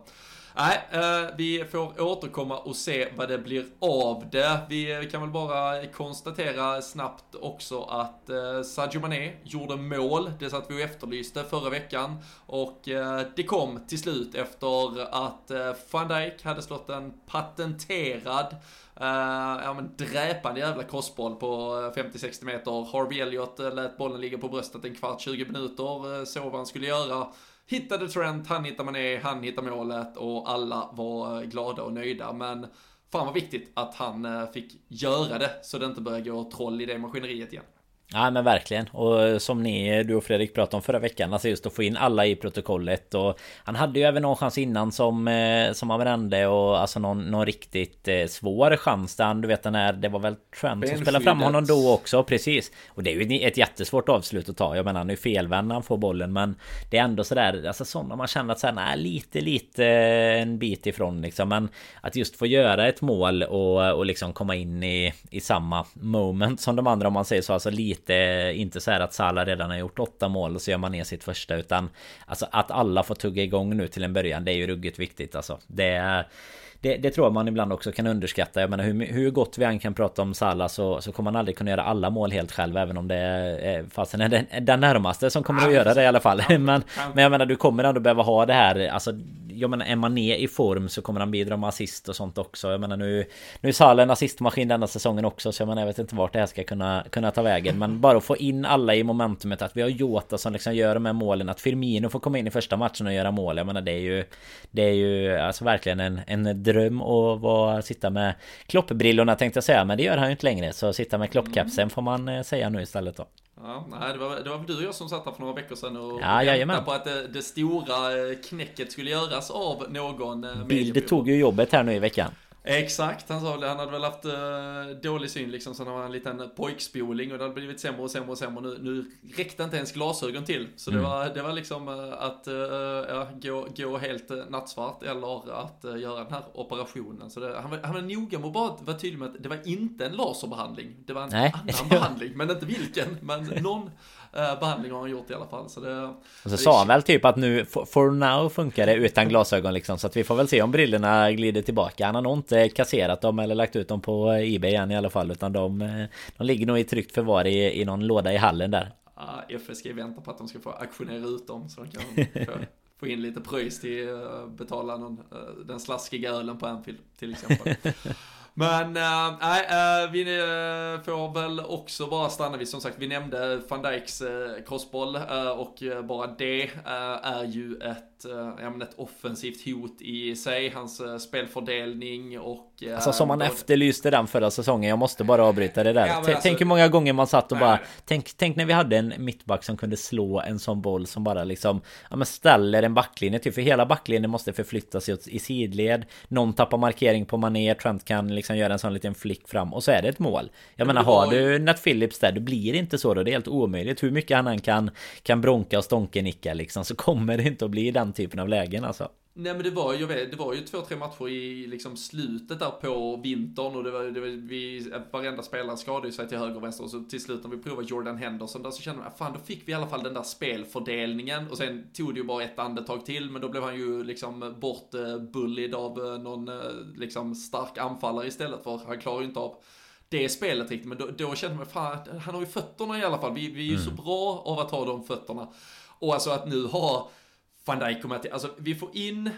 Nej, eh, vi får återkomma och se vad det blir av det. Vi kan väl bara konstatera snabbt också att eh, Sadio Mané gjorde mål. Det satt vi och efterlyste förra veckan. Och eh, det kom till slut efter att van Dijk hade slått en patenterad Uh, ja men dräpande jävla crossboll på 50-60 meter. Harvey Elliot lät bollen ligga på bröstet en kvart, 20 minuter. så vad han skulle göra hittade Trent, han hittade Mané, han hittade målet och alla var eh, glada och nöjda. Men fan vad viktigt att han eh, fick göra det så det inte börjar gå troll i det maskineriet igen. Ja men verkligen. Och som ni, du och Fredrik pratade om förra veckan Alltså just att få in alla i protokollet. Och Han hade ju även någon chans innan som eh, Som han brände och alltså någon, någon riktigt eh, svår chans där du vet den här Det var väl Trent som spelade fram honom då också precis. Och det är ju ett jättesvårt avslut att ta. Jag menar han är felvänd när han får bollen men Det är ändå sådär Alltså sådana man känner att såhär nej lite lite en bit ifrån liksom. Men Att just få göra ett mål och, och liksom komma in i I samma moment som de andra om man säger så Alltså lite lite Inte så här att Salah redan har gjort åtta mål och så gör man ner sitt första utan Alltså att alla får tugga igång nu till en början Det är ju ruggigt viktigt alltså. Det är det, det, tror jag man ibland också kan underskatta. Jag menar hur, hur gott vi än kan prata om Salah så, så kommer man aldrig kunna göra alla mål helt själv. Även om det är fasen är den, den närmaste som kommer att göra det i alla fall. *laughs* Men, men jag menar du kommer ändå behöva ha det här. Alltså jag menar är man ner i form så kommer han bidra med assist och sånt också. Jag menar nu Nu är Salah en assistmaskin denna säsongen också så jag menar jag vet inte vart det här ska kunna Kunna ta vägen men bara att få in alla i momentumet att vi har Jota som liksom gör de här målen Att Firmino får komma in i första matchen och göra mål Jag menar det är ju Det är ju alltså verkligen en, en dröm att vara, sitta med Kloppbrillorna tänkte jag säga. Men det gör han ju inte längre. Så sitta med kloppkapsen får man eh, säga nu istället då. Ja, nej, det var, det var du och jag som satt här för några veckor sedan och ja, väntade på att det, det, stora eh, knäcket skulle göras av någon eh, Bild tog ju jobbet här nu i veckan Exakt, han sa det. Han hade väl haft uh, dålig syn liksom, så han var en liten pojkspoling och det hade blivit sämre och sämre och sämre. Nu, nu räckte inte ens glasögon till. Så mm. det, var, det var liksom uh, att uh, ja, gå, gå helt nattsvart eller att göra den här operationen. Så det, han, var, han var noga med att bara vara tydlig med att det var inte en laserbehandling. Det var en Nej. annan behandling, men inte vilken. Men *laughs* någon eh, behandling har han gjort i alla fall. Så det, och så sa han väl typ att nu, for now funkar det utan glasögon liksom. Så att vi får väl se om brillorna glider tillbaka. Han har nog inte kasserat dem eller lagt ut dem på Ebay än i alla fall. Utan de, eh, de ligger nog i tryggt förvar i, i någon låda i hallen där. Uh, FSG väntar på att de ska få auktionera ut dem så de kan *laughs* få, få in lite pröjs till uh, betala någon, uh, den slaskiga ölen på Anfield till exempel. *laughs* Men eh, nej, äh, vi eh, får väl också bara stanna vid, som sagt, vi nämnde van Dijks crossboll och bara det är ju ett ett, äh, ett offensivt hot i sig, hans äh, spelfördelning och... Äh, alltså som man både... efterlyste den förra säsongen, jag måste bara avbryta det där. Ja, alltså... Tänk hur många gånger man satt och nej, bara... Tänk, tänk när vi hade en mittback som kunde slå en sån boll som bara liksom... Ja men ställer en backlinje typ, för hela backlinjen måste förflytta sig i sidled. Någon tappar markering på manér, Trent kan liksom göra en sån liten flick fram och så är det ett mål. Jag men menar, har du Nat Phillips där, då blir det inte så då. Det är helt omöjligt. Hur mycket han än kan, kan bronka och stånkenicka liksom, så kommer det inte att bli den typen av lägen alltså. Nej men det var, jag vet, det var ju två, tre matcher i liksom slutet där på vintern och det var, det var vi, varenda spelare skadade sig till höger och vänster och så till slut när vi provade Jordan Henderson där så kände man, fan då fick vi i alla fall den där spelfördelningen och sen tog det ju bara ett andetag till men då blev han ju liksom bortbullied av eh, någon eh, liksom stark anfallare istället för han klarar ju inte av det spelet riktigt men då, då kände man, fan han har ju fötterna i alla fall, vi, vi är ju mm. så bra av att ha de fötterna. Och alltså att nu ha van Dijk kommer att... alltså vi får in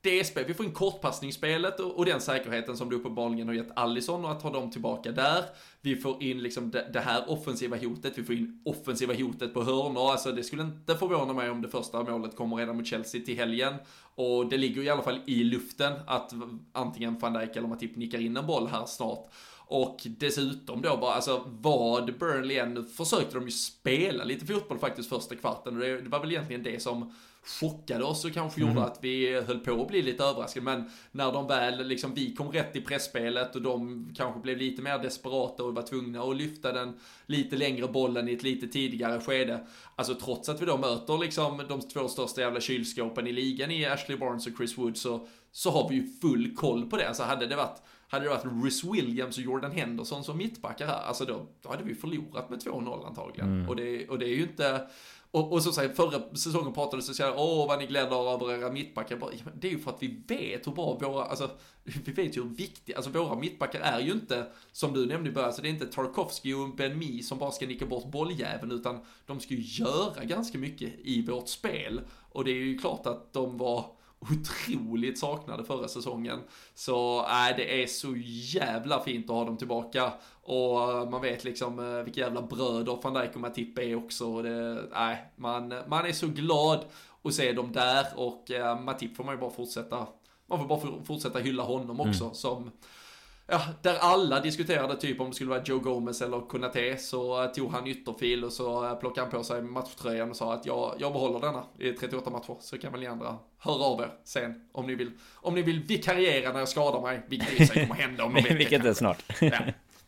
det spel, vi får in kortpassningsspelet och, och den säkerheten som du uppenbarligen har gett Allison och att ha dem tillbaka där. Vi får in liksom det, det, här offensiva hotet, vi får in offensiva hotet på hörnor, alltså det skulle inte förvåna mig om det första målet kommer redan mot Chelsea till helgen. Och det ligger i alla fall i luften att antingen van Dijk eller Matip nickar in en boll här snart. Och dessutom då bara, alltså vad Burnley än, försökte de ju spela lite fotboll faktiskt första kvarten och det, det var väl egentligen det som chockade oss och kanske mm. gjorde att vi höll på att bli lite överraskade. Men när de väl, liksom vi kom rätt i pressspelet och de kanske blev lite mer desperata och var tvungna att lyfta den lite längre bollen i ett lite tidigare skede. Alltså trots att vi då möter liksom de två största jävla kylskåpen i ligan i Ashley Barnes och Chris Wood så, så har vi ju full koll på det. Alltså hade det varit hade det varit Rhys Williams och Jordan Henderson som mittbackar här, alltså då, då hade vi förlorat med 2-0 antagligen. Mm. Och, det, och det är ju inte, och, och så säger förra säsongen pratade så säger åh vad ni gläder över era mittbackar. Bara, ja, det är ju för att vi vet hur bra våra, alltså vi vet ju hur viktiga, alltså våra mittbackar är ju inte, som du nämnde i början, så det är inte Tarkovsky och Ben Mi som bara ska nicka bort bolljäveln, utan de ska ju göra ganska mycket i vårt spel. Och det är ju klart att de var otroligt saknade förra säsongen. Så äh, det är så jävla fint att ha dem tillbaka. Och man vet liksom äh, vilka jävla bröder van Dijk och Matip är också. Det, äh, man, man är så glad att se dem där och äh, Matip får man ju bara fortsätta man får bara fortsätta hylla honom också mm. som ja, där alla diskuterade typ om det skulle vara Joe Gomez eller Konate så tog han ytterfil och så plockade han på sig matchtröjan och sa att jag, jag behåller denna i 38 matcher så kan väl ni andra höra av er sen om ni vill, om ni vill vikariera när jag skadar mig, vilket i sig kommer hända om någon *laughs* Vilket är snart. ja.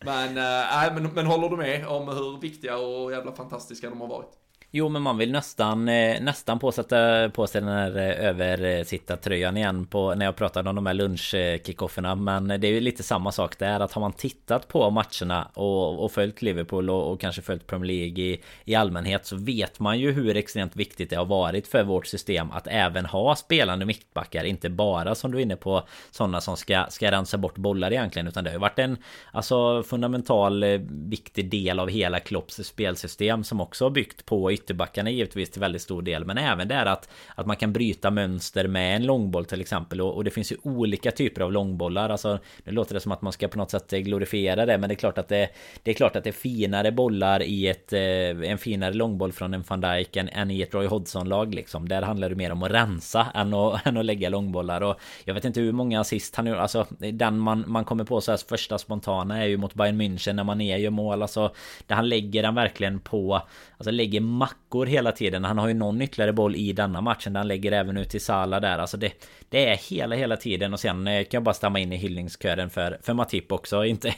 Men, äh, men, men håller du med om hur viktiga och jävla fantastiska de har varit? Jo men man vill nästan eh, Nästan påsätta på sig den här eh, översittartröjan igen på När jag pratade om de här lunchkickofferna Men det är ju lite samma sak där att har man tittat på matcherna och, och följt Liverpool och, och, kanske följt Premier League i, i allmänhet Så vet man ju hur extremt viktigt det har varit för vårt system Att även ha spelande mittbackar. Inte bara som du är inne på Sådana som ska, ska rensa bort bollar egentligen Utan det har ju varit en Alltså fundamental eh, viktig del av hela Klopps spelsystem Som också har byggt på ytterbackarna givetvis till väldigt stor del Men även där att Att man kan bryta mönster med en långboll till exempel. Och, och, det finns ju olika typer av långbollar. Alltså Nu låter det som att man ska på något sätt glorifiera det Men det är klart att det Det är klart att det är finare bollar i ett eh, En finare långboll från en van Dijk än, än i ett Roy Hodgson-lag liksom. Där handlar det mer om att rensa än att, *laughs* än att lägga långbollar. Och Jag vet inte hur många assist han gjorde. Alltså den man, man kommer på så här första spontana är ju mot Bayern München när man är gör mål. Alltså Där han lägger den verkligen på Alltså lägger mackor hela tiden. Han har ju någon ytterligare boll i denna matchen. Där han lägger även ut till Sala där. Alltså det, det är hela, hela tiden. Och sen eh, kan jag bara stämma in i hyllningskören för, för Matip också. *laughs* Inte,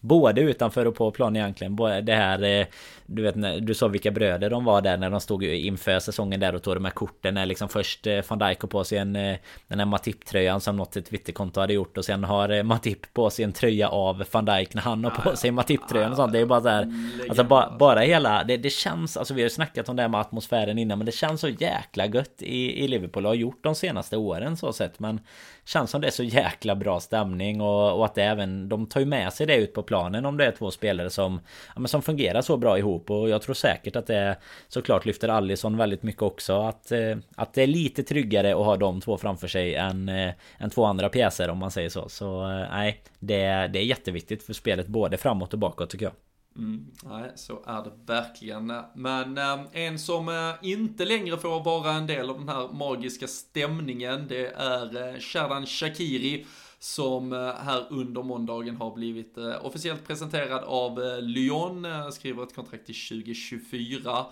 både utanför och på plan egentligen. Det här... Eh, du vet, du sa vilka bröder de var där när de stod inför säsongen där och tog de här korten. När liksom först eh, van Dijk på sig en... Den här Matip-tröjan som något Twitterkonto hade gjort. Och sen har Matip på sig en tröja av van Dijk när han har på sig Matip-tröjan och sånt. Det är bara där... Alltså bara, bara hela... Det, det känns... Alltså vi har snackat om det här med atmosfären innan. Men det känns så jäkla gött i, i Liverpool. Och har gjort de senaste åren så sett men Känns som det är så jäkla bra stämning och, och att det även De tar ju med sig det ut på planen om det är två spelare som ja, men Som fungerar så bra ihop och jag tror säkert att det Såklart lyfter Allison väldigt mycket också att eh, Att det är lite tryggare att ha de två framför sig än eh, Än två andra pjäser om man säger så så eh, nej det, det är jätteviktigt för spelet både framåt och bakåt tycker jag Mm, nej, så är det verkligen. Men eh, en som eh, inte längre får vara en del av den här magiska stämningen, det är eh, Shadan Shakiri som eh, här under måndagen har blivit eh, officiellt presenterad av eh, Lyon, skriver ett kontrakt till 2024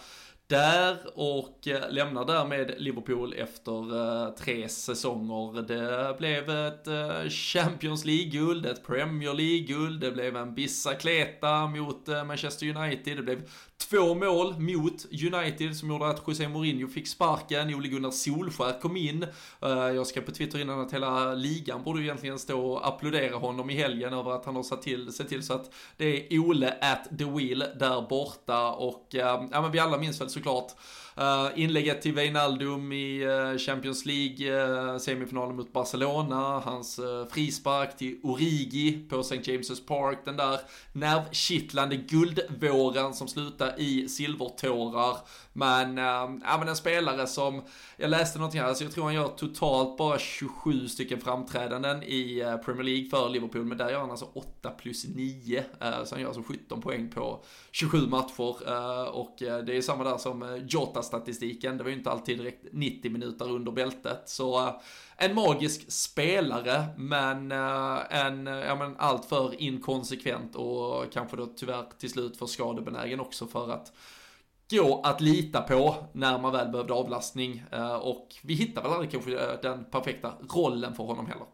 där och eh, lämnar därmed Liverpool efter eh, tre säsonger. Det blev ett eh, Champions League-guld, ett Premier League-guld, det blev en Bicicleta mot Manchester United, det blev två mål mot United som gjorde att José Mourinho fick sparken, Ole Gunnar Solskär kom in. Eh, jag skrev på Twitter innan att hela ligan borde egentligen stå och applådera honom i helgen över att han har sett till, sett till så att det är Ole at the wheel där borta och eh, ja men vi alla minns väl såklart Eh, inlägget till Wijnaldum i eh, Champions League, eh, semifinalen mot Barcelona, hans frispark till Origi på St. James' Park, den där nervkittlande guldvåren som slutar i silvertårar. Men, ehm, ja men en spelare som, jag läste någonting här, alltså jag tror han gör totalt bara 27 stycken framträdanden i eh, Premier League för Liverpool, men där gör han alltså 8 plus 9, eh, så han gör alltså 17 poäng på 27 matcher eh, och det är samma där som Jota statistiken. Det var ju inte alltid direkt 90 minuter under bältet. Så en magisk spelare, men en ja, men alltför inkonsekvent och kanske då tyvärr till slut för skadebenägen också för att gå att lita på när man väl behövde avlastning. Eh, och vi hittar väl aldrig kanske eh, den perfekta rollen för honom heller.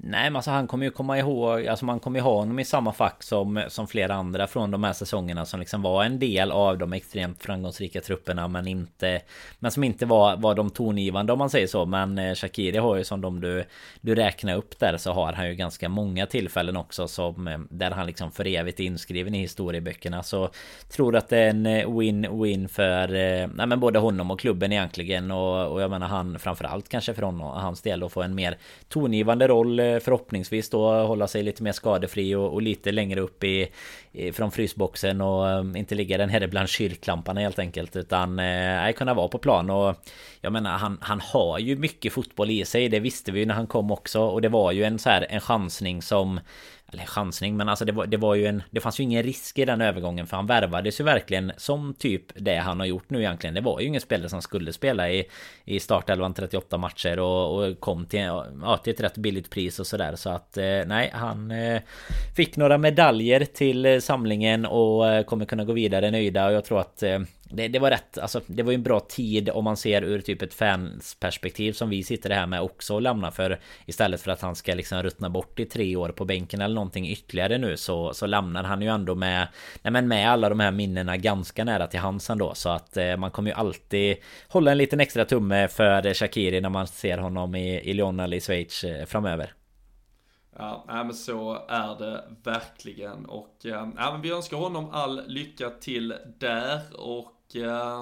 Nej men alltså han kommer ju komma ihåg Alltså man kommer ju ha honom i samma fack som Som flera andra från de här säsongerna Som liksom var en del av de extremt framgångsrika trupperna Men inte Men som inte var, var de tongivande om man säger så. Men eh, Shakiri har ju som de du Du räknar upp där Så har han ju ganska många tillfällen också Som eh, Där han liksom för evigt är inskriven i historieböckerna. Så Tror att det är en eh, win-win för Nej men både honom och klubben egentligen. Och, och jag menar han framförallt kanske för honom Hans del att få en mer tongivande roll förhoppningsvis då hålla sig lite mer skadefri och, och lite längre upp i, i från frysboxen och um, inte ligga den här bland kyrklamparna helt enkelt utan eh, kunna vara på plan. Och jag menar han, han har ju mycket fotboll i sig det visste vi ju när han kom också och det var ju en så här en chansning som eller chansning men alltså det var, det var ju en Det fanns ju ingen risk i den övergången för han värvades ju verkligen Som typ det han har gjort nu egentligen. Det var ju ingen spelare som skulle spela i I startelvan 38 matcher och, och kom till, ja, till ett rätt billigt pris och sådär. Så att eh, nej han eh, Fick några medaljer till eh, samlingen och kommer kunna gå vidare nöjda. Och jag tror att det, det, var rätt, alltså det var ju en bra tid om man ser ur typ ett fansperspektiv som vi sitter här med också och lämnar. För istället för att han ska liksom ruttna bort i tre år på bänken eller någonting ytterligare nu så, så lämnar han ju ändå med nej men med alla de här minnena ganska nära till hans ändå. Så att eh, man kommer ju alltid hålla en liten extra tumme för Shakiri när man ser honom i, i Lyon eller i Schweiz eh, framöver. Ja, men så är det verkligen. Och eh, ja, men vi önskar honom all lycka till där. Och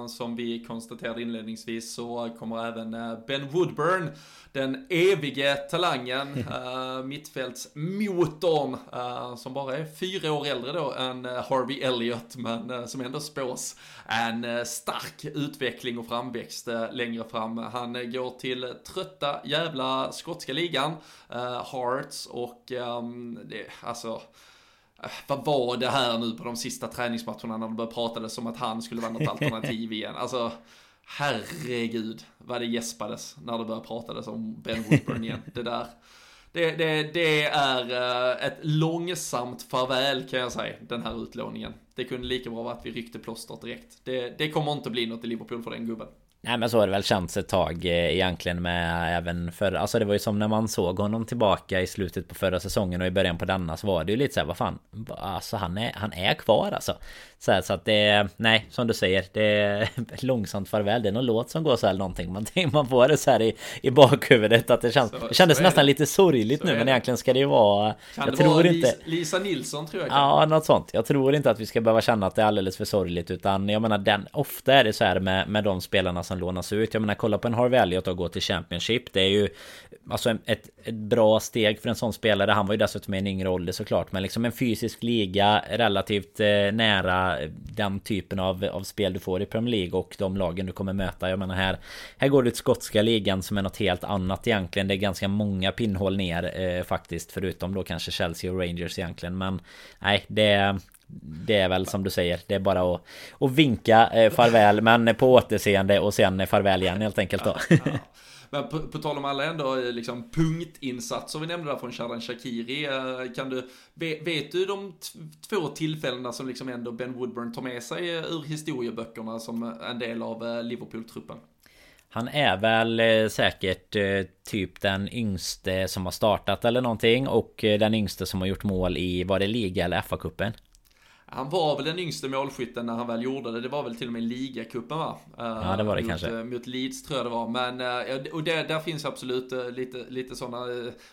som vi konstaterade inledningsvis så kommer även eh, Ben Woodburn, den evige talangen, uh, *laughs* mittfältsmotorn, som bara är fyra år äldre då än Harvey Elliott, men som ändå spås en stark utveckling och framväxt längre fram. Han går till trötta jävla skotska ligan, Hearts, och um, det, alltså vad var det här nu på de sista träningsmatcherna när det började pratades om att han skulle vara något *laughs* alternativ igen? Alltså, herregud vad det gäspades när det började pratades om Ben Woodburn igen. Det där. Det, det, det, är äh, ett långsamt farväl kan jag säga, den här utlåningen. Det kunde lika bra vara att vi ryckte plåstret direkt. Det, det kommer inte bli något i Liverpool för den gubben. Nej men så har det väl känts ett tag eh, egentligen med även för Alltså det var ju som när man såg honom tillbaka i slutet på förra säsongen och i början på denna så var det ju lite såhär vad fan Alltså han är, han är kvar alltså så, här, så att det Nej som du säger Det är *laughs* långsamt farväl Det är någon låt som går så här någonting Man, man får det så här i, i bakhuvudet att det känns så, Det kändes nästan lite sorgligt nu men egentligen ska det ju vara Kan jag det tror vara inte Lisa Nilsson tror jag kan. Ja något sånt Jag tror inte att vi ska behöva känna att det är alldeles för sorgligt utan jag menar den Ofta är det så här med, med de spelarna som lånas ut. Jag menar kolla på en Harvey Elliot och gå till Championship. Det är ju alltså ett, ett bra steg för en sån spelare. Han var ju dessutom i en yngre ålder såklart. Men liksom en fysisk liga relativt eh, nära den typen av, av spel du får i Premier League och de lagen du kommer möta. Jag menar här, här går du till skotska ligan som är något helt annat egentligen. Det är ganska många pinnhål ner eh, faktiskt. Förutom då kanske Chelsea och Rangers egentligen. Men nej, det, det är väl som du säger, det är bara att, att vinka eh, farväl men på återseende och sen farväl igen helt enkelt då. Men på, på tal om alla ändå eh, liksom punktinsatser vi nämnde där från Shadan Shakiri. Eh, kan du, vet du de två tillfällena som liksom ändå Ben Woodburn tar med sig eh, ur historieböckerna som en del av Liverpool-truppen? Han är väl säkert typ den yngste som har startat eller någonting och den yngste som har gjort mål i, var det liga eller FA-cupen? Han var väl den yngste målskytten när han väl gjorde det. Det var väl till och med ligacupen va? Ja det var det mot, kanske. Eh, mot Leeds tror jag det var. Men, eh, och det, där finns absolut eh, lite, lite sådana.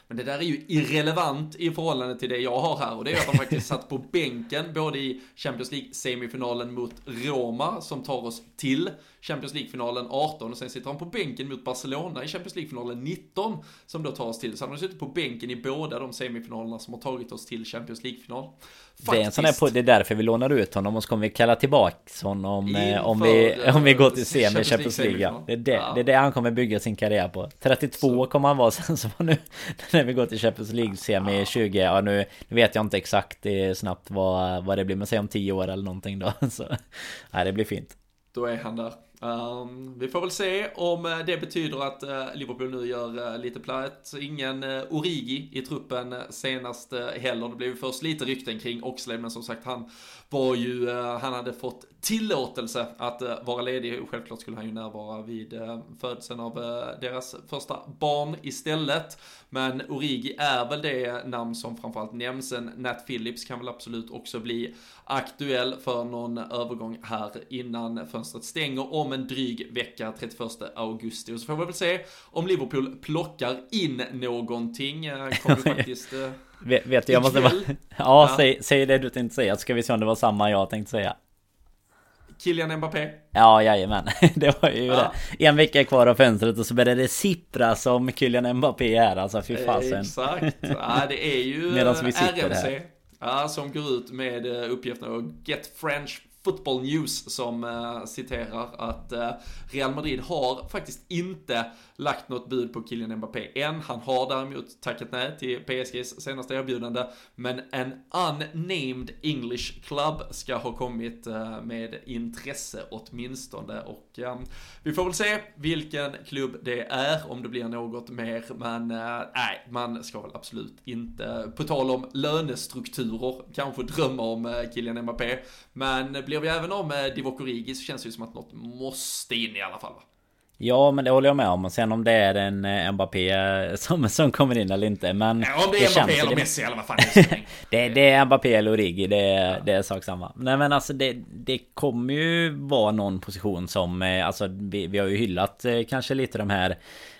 Men det där är ju irrelevant i förhållande till det jag har här. Och det är att han faktiskt satt på bänken både i Champions League semifinalen mot Roma som tar oss till Champions League-finalen 18 och sen sitter han på bänken mot Barcelona i Champions League-finalen 19 som då tar oss till. Så han har suttit på bänken i båda de semifinalerna som har tagit oss till Champions League-final. Det är, en sån här, det är därför vi lånar ut honom och så kommer vi kalla tillbaka honom eh, om, vi, om vi går till semi Champions League. Det är det, ja. det är det han kommer bygga sin karriär på. 32 så. kommer han vara sen *laughs* så nu när vi går till Champions League semi ja. 20. Ja nu, nu vet jag inte exakt är snabbt vad, vad det blir men säg om 10 år eller någonting då. *laughs* Så, nej, det blir fint. Då är han där. Um, vi får väl se om eh, det betyder att uh, Liverpool nu gör uh, lite plats. Ingen uh, Origi i truppen senast heller. Det blev först lite rykten kring Oxlade, men som sagt han var ju, han hade fått tillåtelse att vara ledig. Självklart skulle han ju närvara vid födseln av deras första barn istället. Men Origi är väl det namn som framförallt nämns. En Nat Phillips kan väl absolut också bli aktuell för någon övergång här innan fönstret stänger om en dryg vecka, 31 augusti. Och så får vi väl se om Liverpool plockar in någonting. Eh, kommer *laughs* faktiskt... Eh, vet, vet du, jag måste bara... *laughs* Ja, ja. Säg, säg det du tänkte säga, ska vi se om det var samma jag tänkte säga. Kylian Mbappé. Ja, jajamän. *laughs* Det var ju ja. det. En vecka kvar av fönstret och så började det sippra som Kylian Mbappé är. Alltså fy fasen. Exakt. Ja, det är ju *laughs* Medan vi sitter RMC. Här. Ja, som går ut med eh, uppgifter och Get French Football News som uh, citerar att uh, Real Madrid har faktiskt inte lagt något bud på Kylian Mbappé än. Han har däremot tackat nej till PSGs senaste erbjudande. Men en unnamed English club ska ha kommit uh, med intresse åtminstone. Och vi får väl se vilken klubb det är, om det blir något mer. Men nej, man ska väl absolut inte, på tal om lönestrukturer, kanske drömma om Kylian Mbappé. Men blir vi även av med Divock Origi så känns det ju som att något måste in i alla fall va? Ja men det håller jag med om. Och sen om det är en eh, Mbappé eh, som, som kommer in eller inte. Men ja, om det är det Mbappé eller Messi eller vad fan *laughs* det, det är Mbappé eller Origi. Det, är, ja. det är sak samma. Nej men alltså det, det kommer ju vara någon position som... Eh, alltså vi, vi har ju hyllat kanske lite de här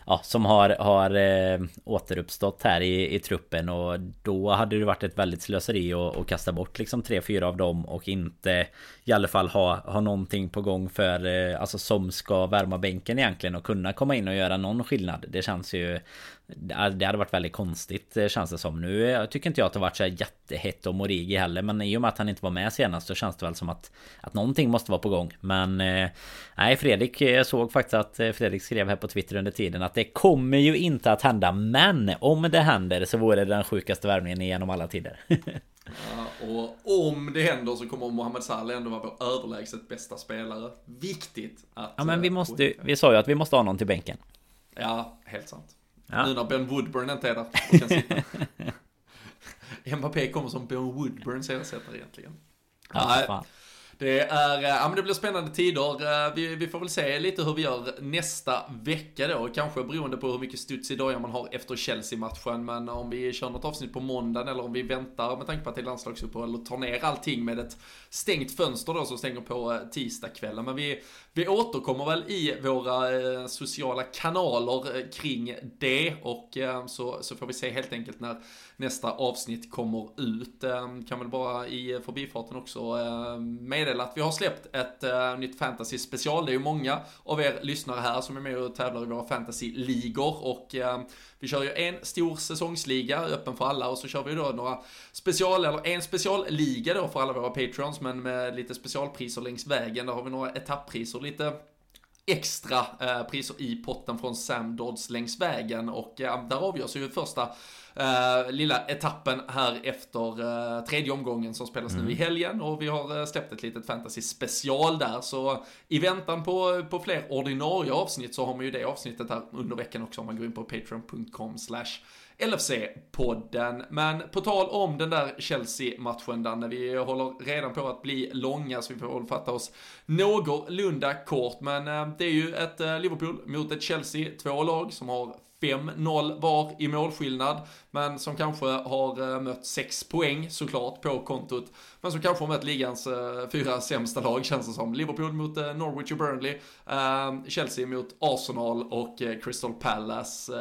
ja, som har, har eh, återuppstått här i, i truppen och då hade det varit ett väldigt slöseri att, att kasta bort liksom tre, fyra av dem och inte i alla fall ha, ha någonting på gång för eh, alltså som ska värma bänken egentligen och kunna komma in och göra någon skillnad. Det känns ju det hade varit väldigt konstigt eh, känns det som. Nu jag tycker inte jag att det varit så jättehett om Origi heller. Men i och med att han inte var med senast så känns det väl som att, att någonting måste vara på gång. Men eh, nej, Fredrik jag eh, såg faktiskt att Fredrik skrev här på Twitter under tiden att det kommer ju inte att hända. Men om det händer så vore det den sjukaste värvningen genom alla tider. *laughs* Ja, och om det händer så kommer Mohamed Salah ändå vara vår överlägset bästa spelare. Viktigt att... Ja men vi måste, vi sa ju att vi måste ha någon till bänken. Ja, helt sant. Ja. Nu när Ben Woodburn inte är där och kan sitta. *laughs* Mbappé kommer som Ben Woodburns ersättare egentligen. Ja, Nej, det, är, eh, ja, men det blir spännande tider. Eh, vi, vi, får väl se lite hur vi gör nästa vecka då. Kanske beroende på hur mycket studs i dojan man har efter Chelsea-matchen. Men om vi kör något avsnitt på måndagen eller om vi väntar med tanke på att det är landslagsuppehåll och tar ner allting med ett stängt fönster då som stänger på eh, tisdagskvällen. Men vi, vi återkommer väl i våra sociala kanaler kring det och så, så får vi se helt enkelt när nästa avsnitt kommer ut. Ehm, kan väl bara i förbifarten också ehm, meddela att vi har släppt ett eh, nytt fantasy special. Det är ju många av er lyssnare här som är med och tävlar i våra fantasy-ligor och ehm, vi kör ju en stor säsongsliga öppen för alla och så kör vi då några special, eller en specialliga då för alla våra patreons men med lite specialpriser längs vägen. Där har vi några etapppriser, lite extra eh, priser i potten från Sam Dodds längs vägen. Och eh, där avgörs ju första uh, lilla etappen här efter uh, tredje omgången som spelas mm. nu i helgen. Och vi har uh, släppt ett litet fantasy special där. Så i väntan på, på fler ordinarie avsnitt så har man ju det avsnittet här under veckan också om man går in på patreon.com slash LFC-podden. Men på tal om den där Chelsea-matchen där när vi håller redan på att bli långa så vi får väl fatta oss någorlunda kort. Men eh, det är ju ett eh, Liverpool mot ett Chelsea, två lag som har 5-0 var i målskillnad, men som kanske har eh, mött 6 poäng såklart på kontot, men som kanske har mött ligans eh, fyra sämsta lag känns det som. Liverpool mot eh, Norwich och Burnley, Chelsea mot Arsenal och Crystal Palace.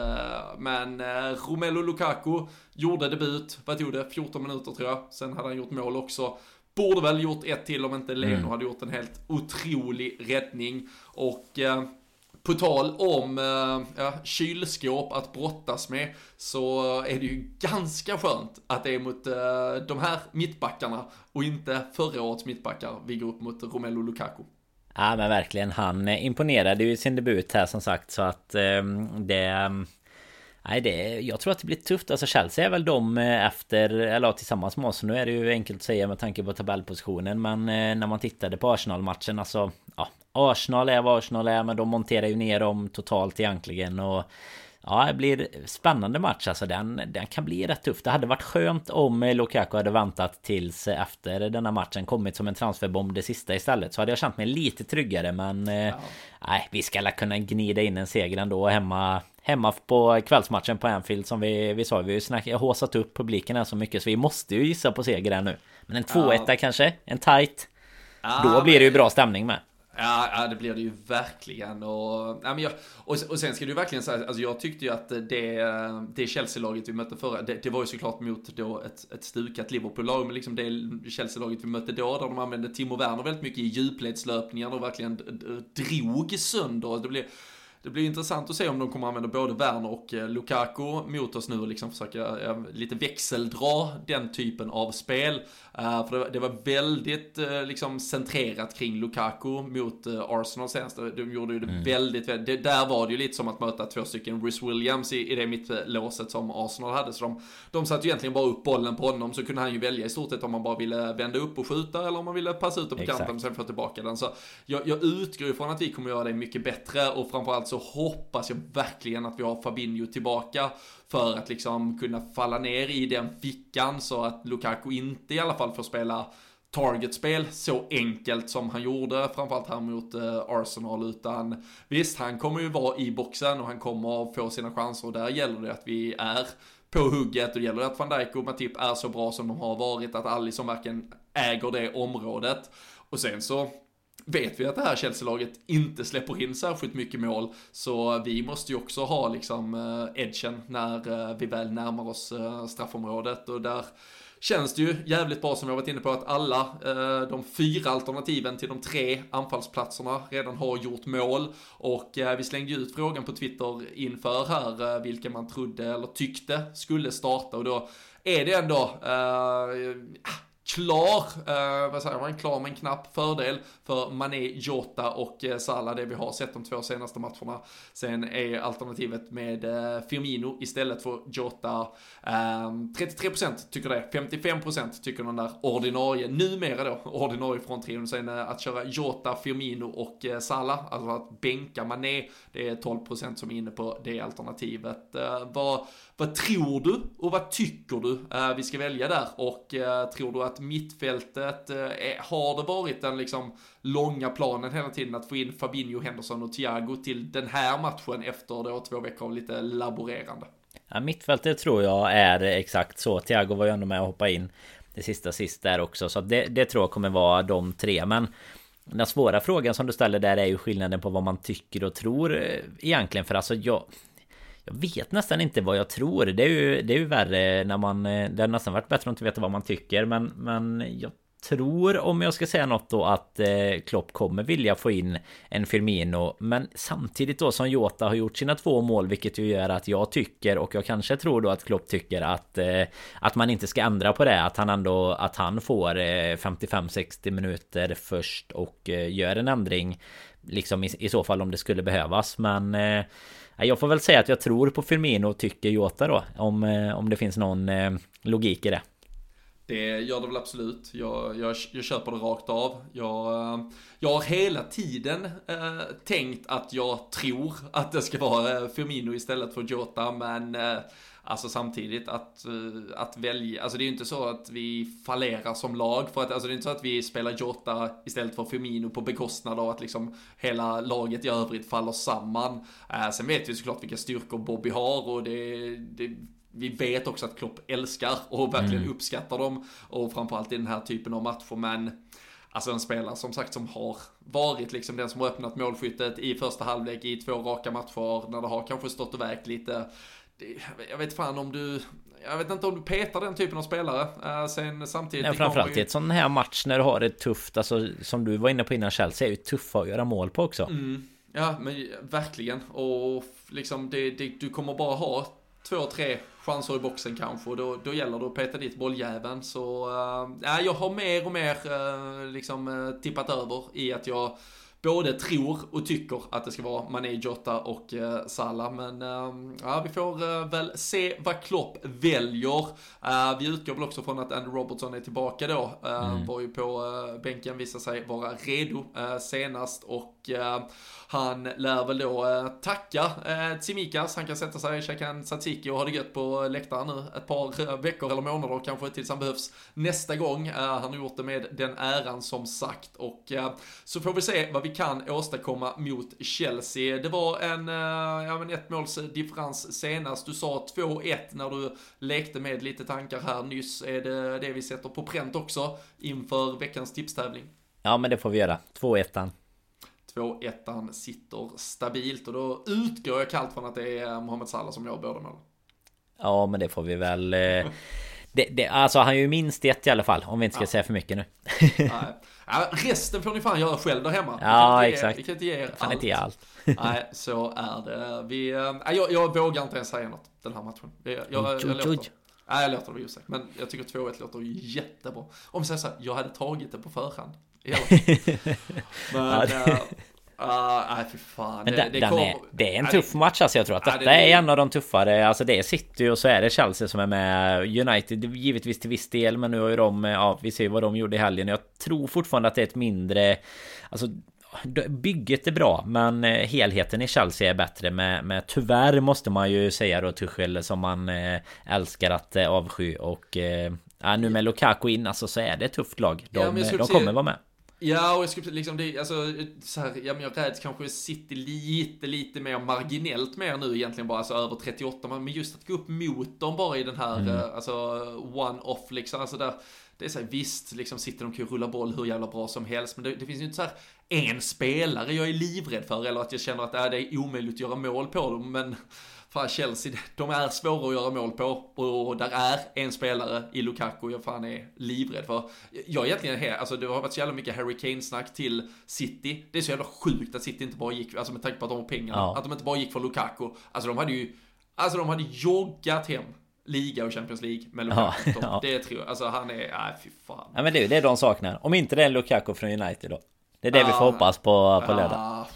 Men Romelu Lukaku gjorde debut, vad tog det, 14 minuter tror jag, sen hade han gjort mål också. Borde väl gjort ett till om inte Leno mm. hade gjort en helt otrolig räddning. Och på tal om eh, ja, kylskåp att brottas med så är det ju ganska skönt att det är mot uh, de här mittbackarna och inte förra årets mittbackar vi går upp mot Romelu Lukaku. Ja men verkligen, han eh, imponerade ju i sin debut här som sagt så att um, det... Ehm, Nej, det, jag tror att det blir tufft. Alltså Chelsea är väl de eh, efter, eller tillsammans med oss. Nu är det ju enkelt att säga med tanke på tabellpositionen. Men eh, när man tittade på Arsenal-matchen, alltså ja, Arsenal är vad Arsenal är men de monterar ju ner dem totalt egentligen och Ja, det blir spännande match alltså. Den, den kan bli rätt tuff. Det hade varit skönt om Lukaku hade väntat tills efter denna matchen kommit som en transferbomb det sista istället. Så hade jag känt mig lite tryggare. Men eh, ja. nej, vi ska kunna gnida in en seger ändå hemma. Hemma på kvällsmatchen på Anfield som vi, vi sa. Vi har ju håsat upp publiken här så mycket så vi måste ju gissa på seger här nu. Men en 2-1 ja. kanske? En tight? Ja, Då blir det ju bra stämning med. Ja, ja, det blir det ju verkligen. Och, ja, men jag, och, och sen ska du verkligen säga, alltså jag tyckte ju att det, det Chelsea-laget vi mötte förra, det, det, var ju såklart mot då ett, ett stukat Liverpool-lag, men liksom det Chelsea-laget vi mötte då, där de använde Timo Werner väldigt mycket i djupledslöpningar och verkligen drog sönder. Det blev, det blir intressant att se om de kommer använda både Werner och eh, Lukaku mot oss nu och liksom försöka lite växeldra den typen av spel. Uh, för det, det, var väldigt uh, liksom centrerat kring Lukaku mot Arsenal senast. De gjorde ju det mm. väldigt, väldigt, det, där var det ju lite som att möta två stycken Rhys Williams i, i det mittlåset som Arsenal hade. Så de, de satte ju egentligen bara upp bollen på honom så kunde han ju välja i stort sett om man bara ville vända upp och skjuta eller om man ville passa ut den på Exakt. kanten och sen få tillbaka den. Så jag, jag utgår ifrån att vi kommer göra det mycket bättre och framförallt så hoppas jag verkligen att vi har Fabinho tillbaka för att liksom kunna falla ner i den fickan så att Lukaku inte i alla fall får spela targetspel så enkelt som han gjorde, framförallt här mot eh, Arsenal, utan visst, han kommer ju vara i boxen och han kommer få sina chanser och där gäller det att vi är på hugget och det gäller att van Dijk och Matip är så bra som de har varit, att Alisson verkligen äger det området. Och sen så vet vi att det här Chelsea-laget inte släpper in särskilt mycket mål. Så vi måste ju också ha liksom eh, edgen när eh, vi väl närmar oss eh, straffområdet. Och där känns det ju jävligt bra som jag varit inne på att alla eh, de fyra alternativen till de tre anfallsplatserna redan har gjort mål. Och eh, vi slängde ut frågan på Twitter inför här eh, vilka man trodde eller tyckte skulle starta och då är det ändå klar, eh, vad säger man, klar med en knapp fördel för Mané, Jota och eh, Salah, det vi har sett de två senaste matcherna. Sen är alternativet med eh, Firmino istället för Jota. Eh, 33% tycker det, 55% tycker den där ordinarie, numera då, ordinarie från trion. Sen eh, att köra Jota, Firmino och eh, Salah, alltså att bänka Mané, det är 12% som är inne på det alternativet. Eh, vad, vad tror du och vad tycker du eh, vi ska välja där? Och eh, tror du att mittfältet, eh, har det varit den liksom långa planen hela tiden att få in Fabinho, Henderson och Thiago till den här matchen efter då två veckor av lite laborerande? Ja, mittfältet tror jag är exakt så. Thiago var ju ändå med och hoppa in det sista sist där också. Så det, det tror jag kommer vara de tre. Men den svåra frågan som du ställer där är ju skillnaden på vad man tycker och tror eh, egentligen. För alltså jag, jag vet nästan inte vad jag tror. Det är ju, det är ju värre när man... Eh, det har nästan varit bättre att inte veta vad man tycker. Men, men jag tror, om jag ska säga något då, att eh, Klopp kommer vilja få in en Firmino. Men samtidigt då som Jota har gjort sina två mål, vilket ju gör att jag tycker och jag kanske tror då att Klopp tycker att eh, att man inte ska ändra på det. Att han ändå att han får 55-60 minuter först och gör en ändring. Liksom i, i, så fall om det skulle behövas. Men eh, jag får väl säga att jag tror på Firmino och tycker Jota då. Om, eh, om det finns någon eh, logik i det. Det gör det väl absolut. Jag, jag, jag köper det rakt av. Jag, eh, jag har hela tiden eh, tänkt att jag tror att det ska vara Firmino istället för Jota, men eh, Alltså samtidigt att, eh, att välja, alltså det är ju inte så att vi fallerar som lag för att, alltså det är inte så att vi spelar Jota istället för Firmino på bekostnad av att liksom hela laget i övrigt faller samman. Äh, sen vet vi såklart vilka styrkor Bobby har och det, det vi vet också att Klopp älskar och verkligen mm. uppskattar dem och framförallt i den här typen av matcher men Alltså en spelare som sagt som har varit liksom den som har öppnat målskyttet i första halvlek i två raka matcher när det har kanske stått och vägt lite jag vet fan om du, jag vet inte om du petar den typen av spelare. Uh, sen samtidigt... Nej, framförallt i ett sån här match när du har det tufft, alltså som du var inne på innan Chelsea är ju tuffa att göra mål på också. Mm. Ja, men verkligen. Och liksom det, det, du kommer bara ha två, tre chanser i boxen kanske och då, då gäller det att peta dit bolljäveln. Så uh, jag har mer och mer uh, liksom tippat över i att jag både tror och tycker att det ska vara Mané, Jota och eh, Salah. Men eh, ja, vi får eh, väl se vad Klopp väljer. Uh, vi utgår väl också från att Andy Robertson är tillbaka då. Uh, mm. Var ju på uh, bänken, visade sig vara redo senast och han lär väl då eh, tacka eh, Tsimikas, han kan sätta sig, käka en tzatziki och ha det gött på läktaren nu ett par eh, veckor eller månader kanske tills han behövs nästa gång. Eh, han har gjort det med den äran som sagt och eh, så får vi se vad vi kan åstadkomma mot Chelsea. Det var en, eh, ja men ett måls differens senast. Du sa 2-1 när du lekte med lite tankar här nyss. Är det det vi sätter på pränt också inför veckans tipstävling? Ja men det får vi göra. 2-1. 2-1 sitter stabilt. Och då utgår jag kallt från att det är Mohamed Salah som gör båda målen. Ja men det får vi väl eh, det, det, Alltså han är ju minst ett i alla fall Om vi inte ska ja. säga för mycket nu. Ja, Resten får ni fan göra själv där hemma. Ja vi exakt. Vi kan inte ge er kan allt. inte ge allt. Nej så är det. Vi, äh, jag, jag vågar inte ens säga något Den här matchen. Jag, jag, jag, jag låter Nej jag låter det vara osagt. Men jag tycker 2-1 låter jättebra. Om vi säger så här, jag hade tagit det på förhand *laughs* Men, ja, det... Uh, nej fy fan. Men det, det, kom... är, det är en tuff match alltså. Jag tror att detta är en av de tuffare. Alltså det är City och så är det Chelsea som är med. United givetvis till viss del. Men nu har ju de, ja vi ser vad de gjorde i helgen. Jag tror fortfarande att det är ett mindre... Alltså Bygget är bra men eh, helheten i Chelsea är bättre med, med tyvärr måste man ju säga då Tuchel som man eh, älskar att avsky och Ja, nu med Lukaku in alltså så är det ett tufft lag. De, Ja, men de kommer vara med. Ja, och jag skulle liksom, det, alltså, så här, ja, men jag räds kanske City lite, lite mer marginellt mer nu egentligen bara, alltså över 38, men just att gå upp mot dem bara i den här, Mm. eh, alltså one-off liksom, alltså där, det är så här, visst, liksom sitter de kan ju rulla boll hur jävla bra som helst, men det, det finns ju inte så här en spelare jag är livrädd för, eller att jag känner att äh, det är omöjligt att göra mål på dem, men Fan Chelsea, de är svåra att göra mål på och där är en spelare i Lukaku jag fan är livrädd för. Jag är egentligen helt, alltså det har varit så jävla mycket Harry Kane-snack till City. Det är så jävla sjukt att City inte bara gick, alltså med tanke på att de har pengarna, Ja. att de inte bara gick för Lukaku. Alltså de hade ju, alltså de hade joggat hem liga och Champions League med Lukaku. Ja, *laughs* ja. Det tror jag, alltså han är, nej fy fan. Ja men det är de saknar. Om inte det är Lukaku från United då. Det är det vi får hoppas på på lördag.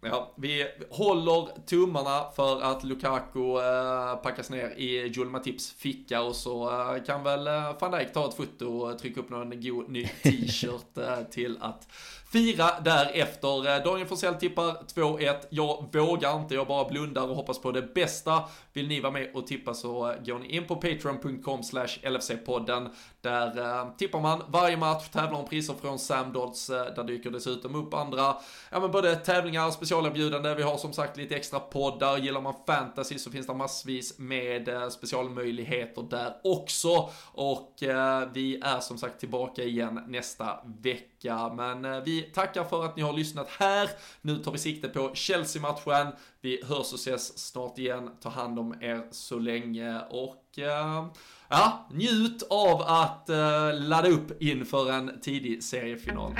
Ja, vi håller tummarna för att Lukaku eh, packas ner i Joel Matips ficka och så eh, kan väl eh, van Dijk ta ett foto och trycka upp någon god ny *laughs* t-shirt eh, till att fira därefter. Eh, Daniel Forsell tippar 2-1. Jag vågar inte, jag bara blundar och hoppas på det bästa. Vill ni vara med och tippa så eh, går ni in på patreon.com slash LFC-podden. Där eh, tippar man varje match, tävlar om priser från Sam Dodds. Eh, där dyker dessutom upp andra, ja men både tävlingar, specialerbjudande. Vi har som sagt lite extra poddar. Gillar man fantasy så finns det massvis med eh, specialmöjligheter där också. Och eh, vi är som sagt tillbaka igen nästa vecka. Men eh, vi tackar för att ni har lyssnat här. Nu tar vi sikte på Chelsea-matchen. Vi hörs och ses snart igen. Ta hand om er så länge och eh, ja, njut av att eh, ladda upp inför en tidig seriefinal.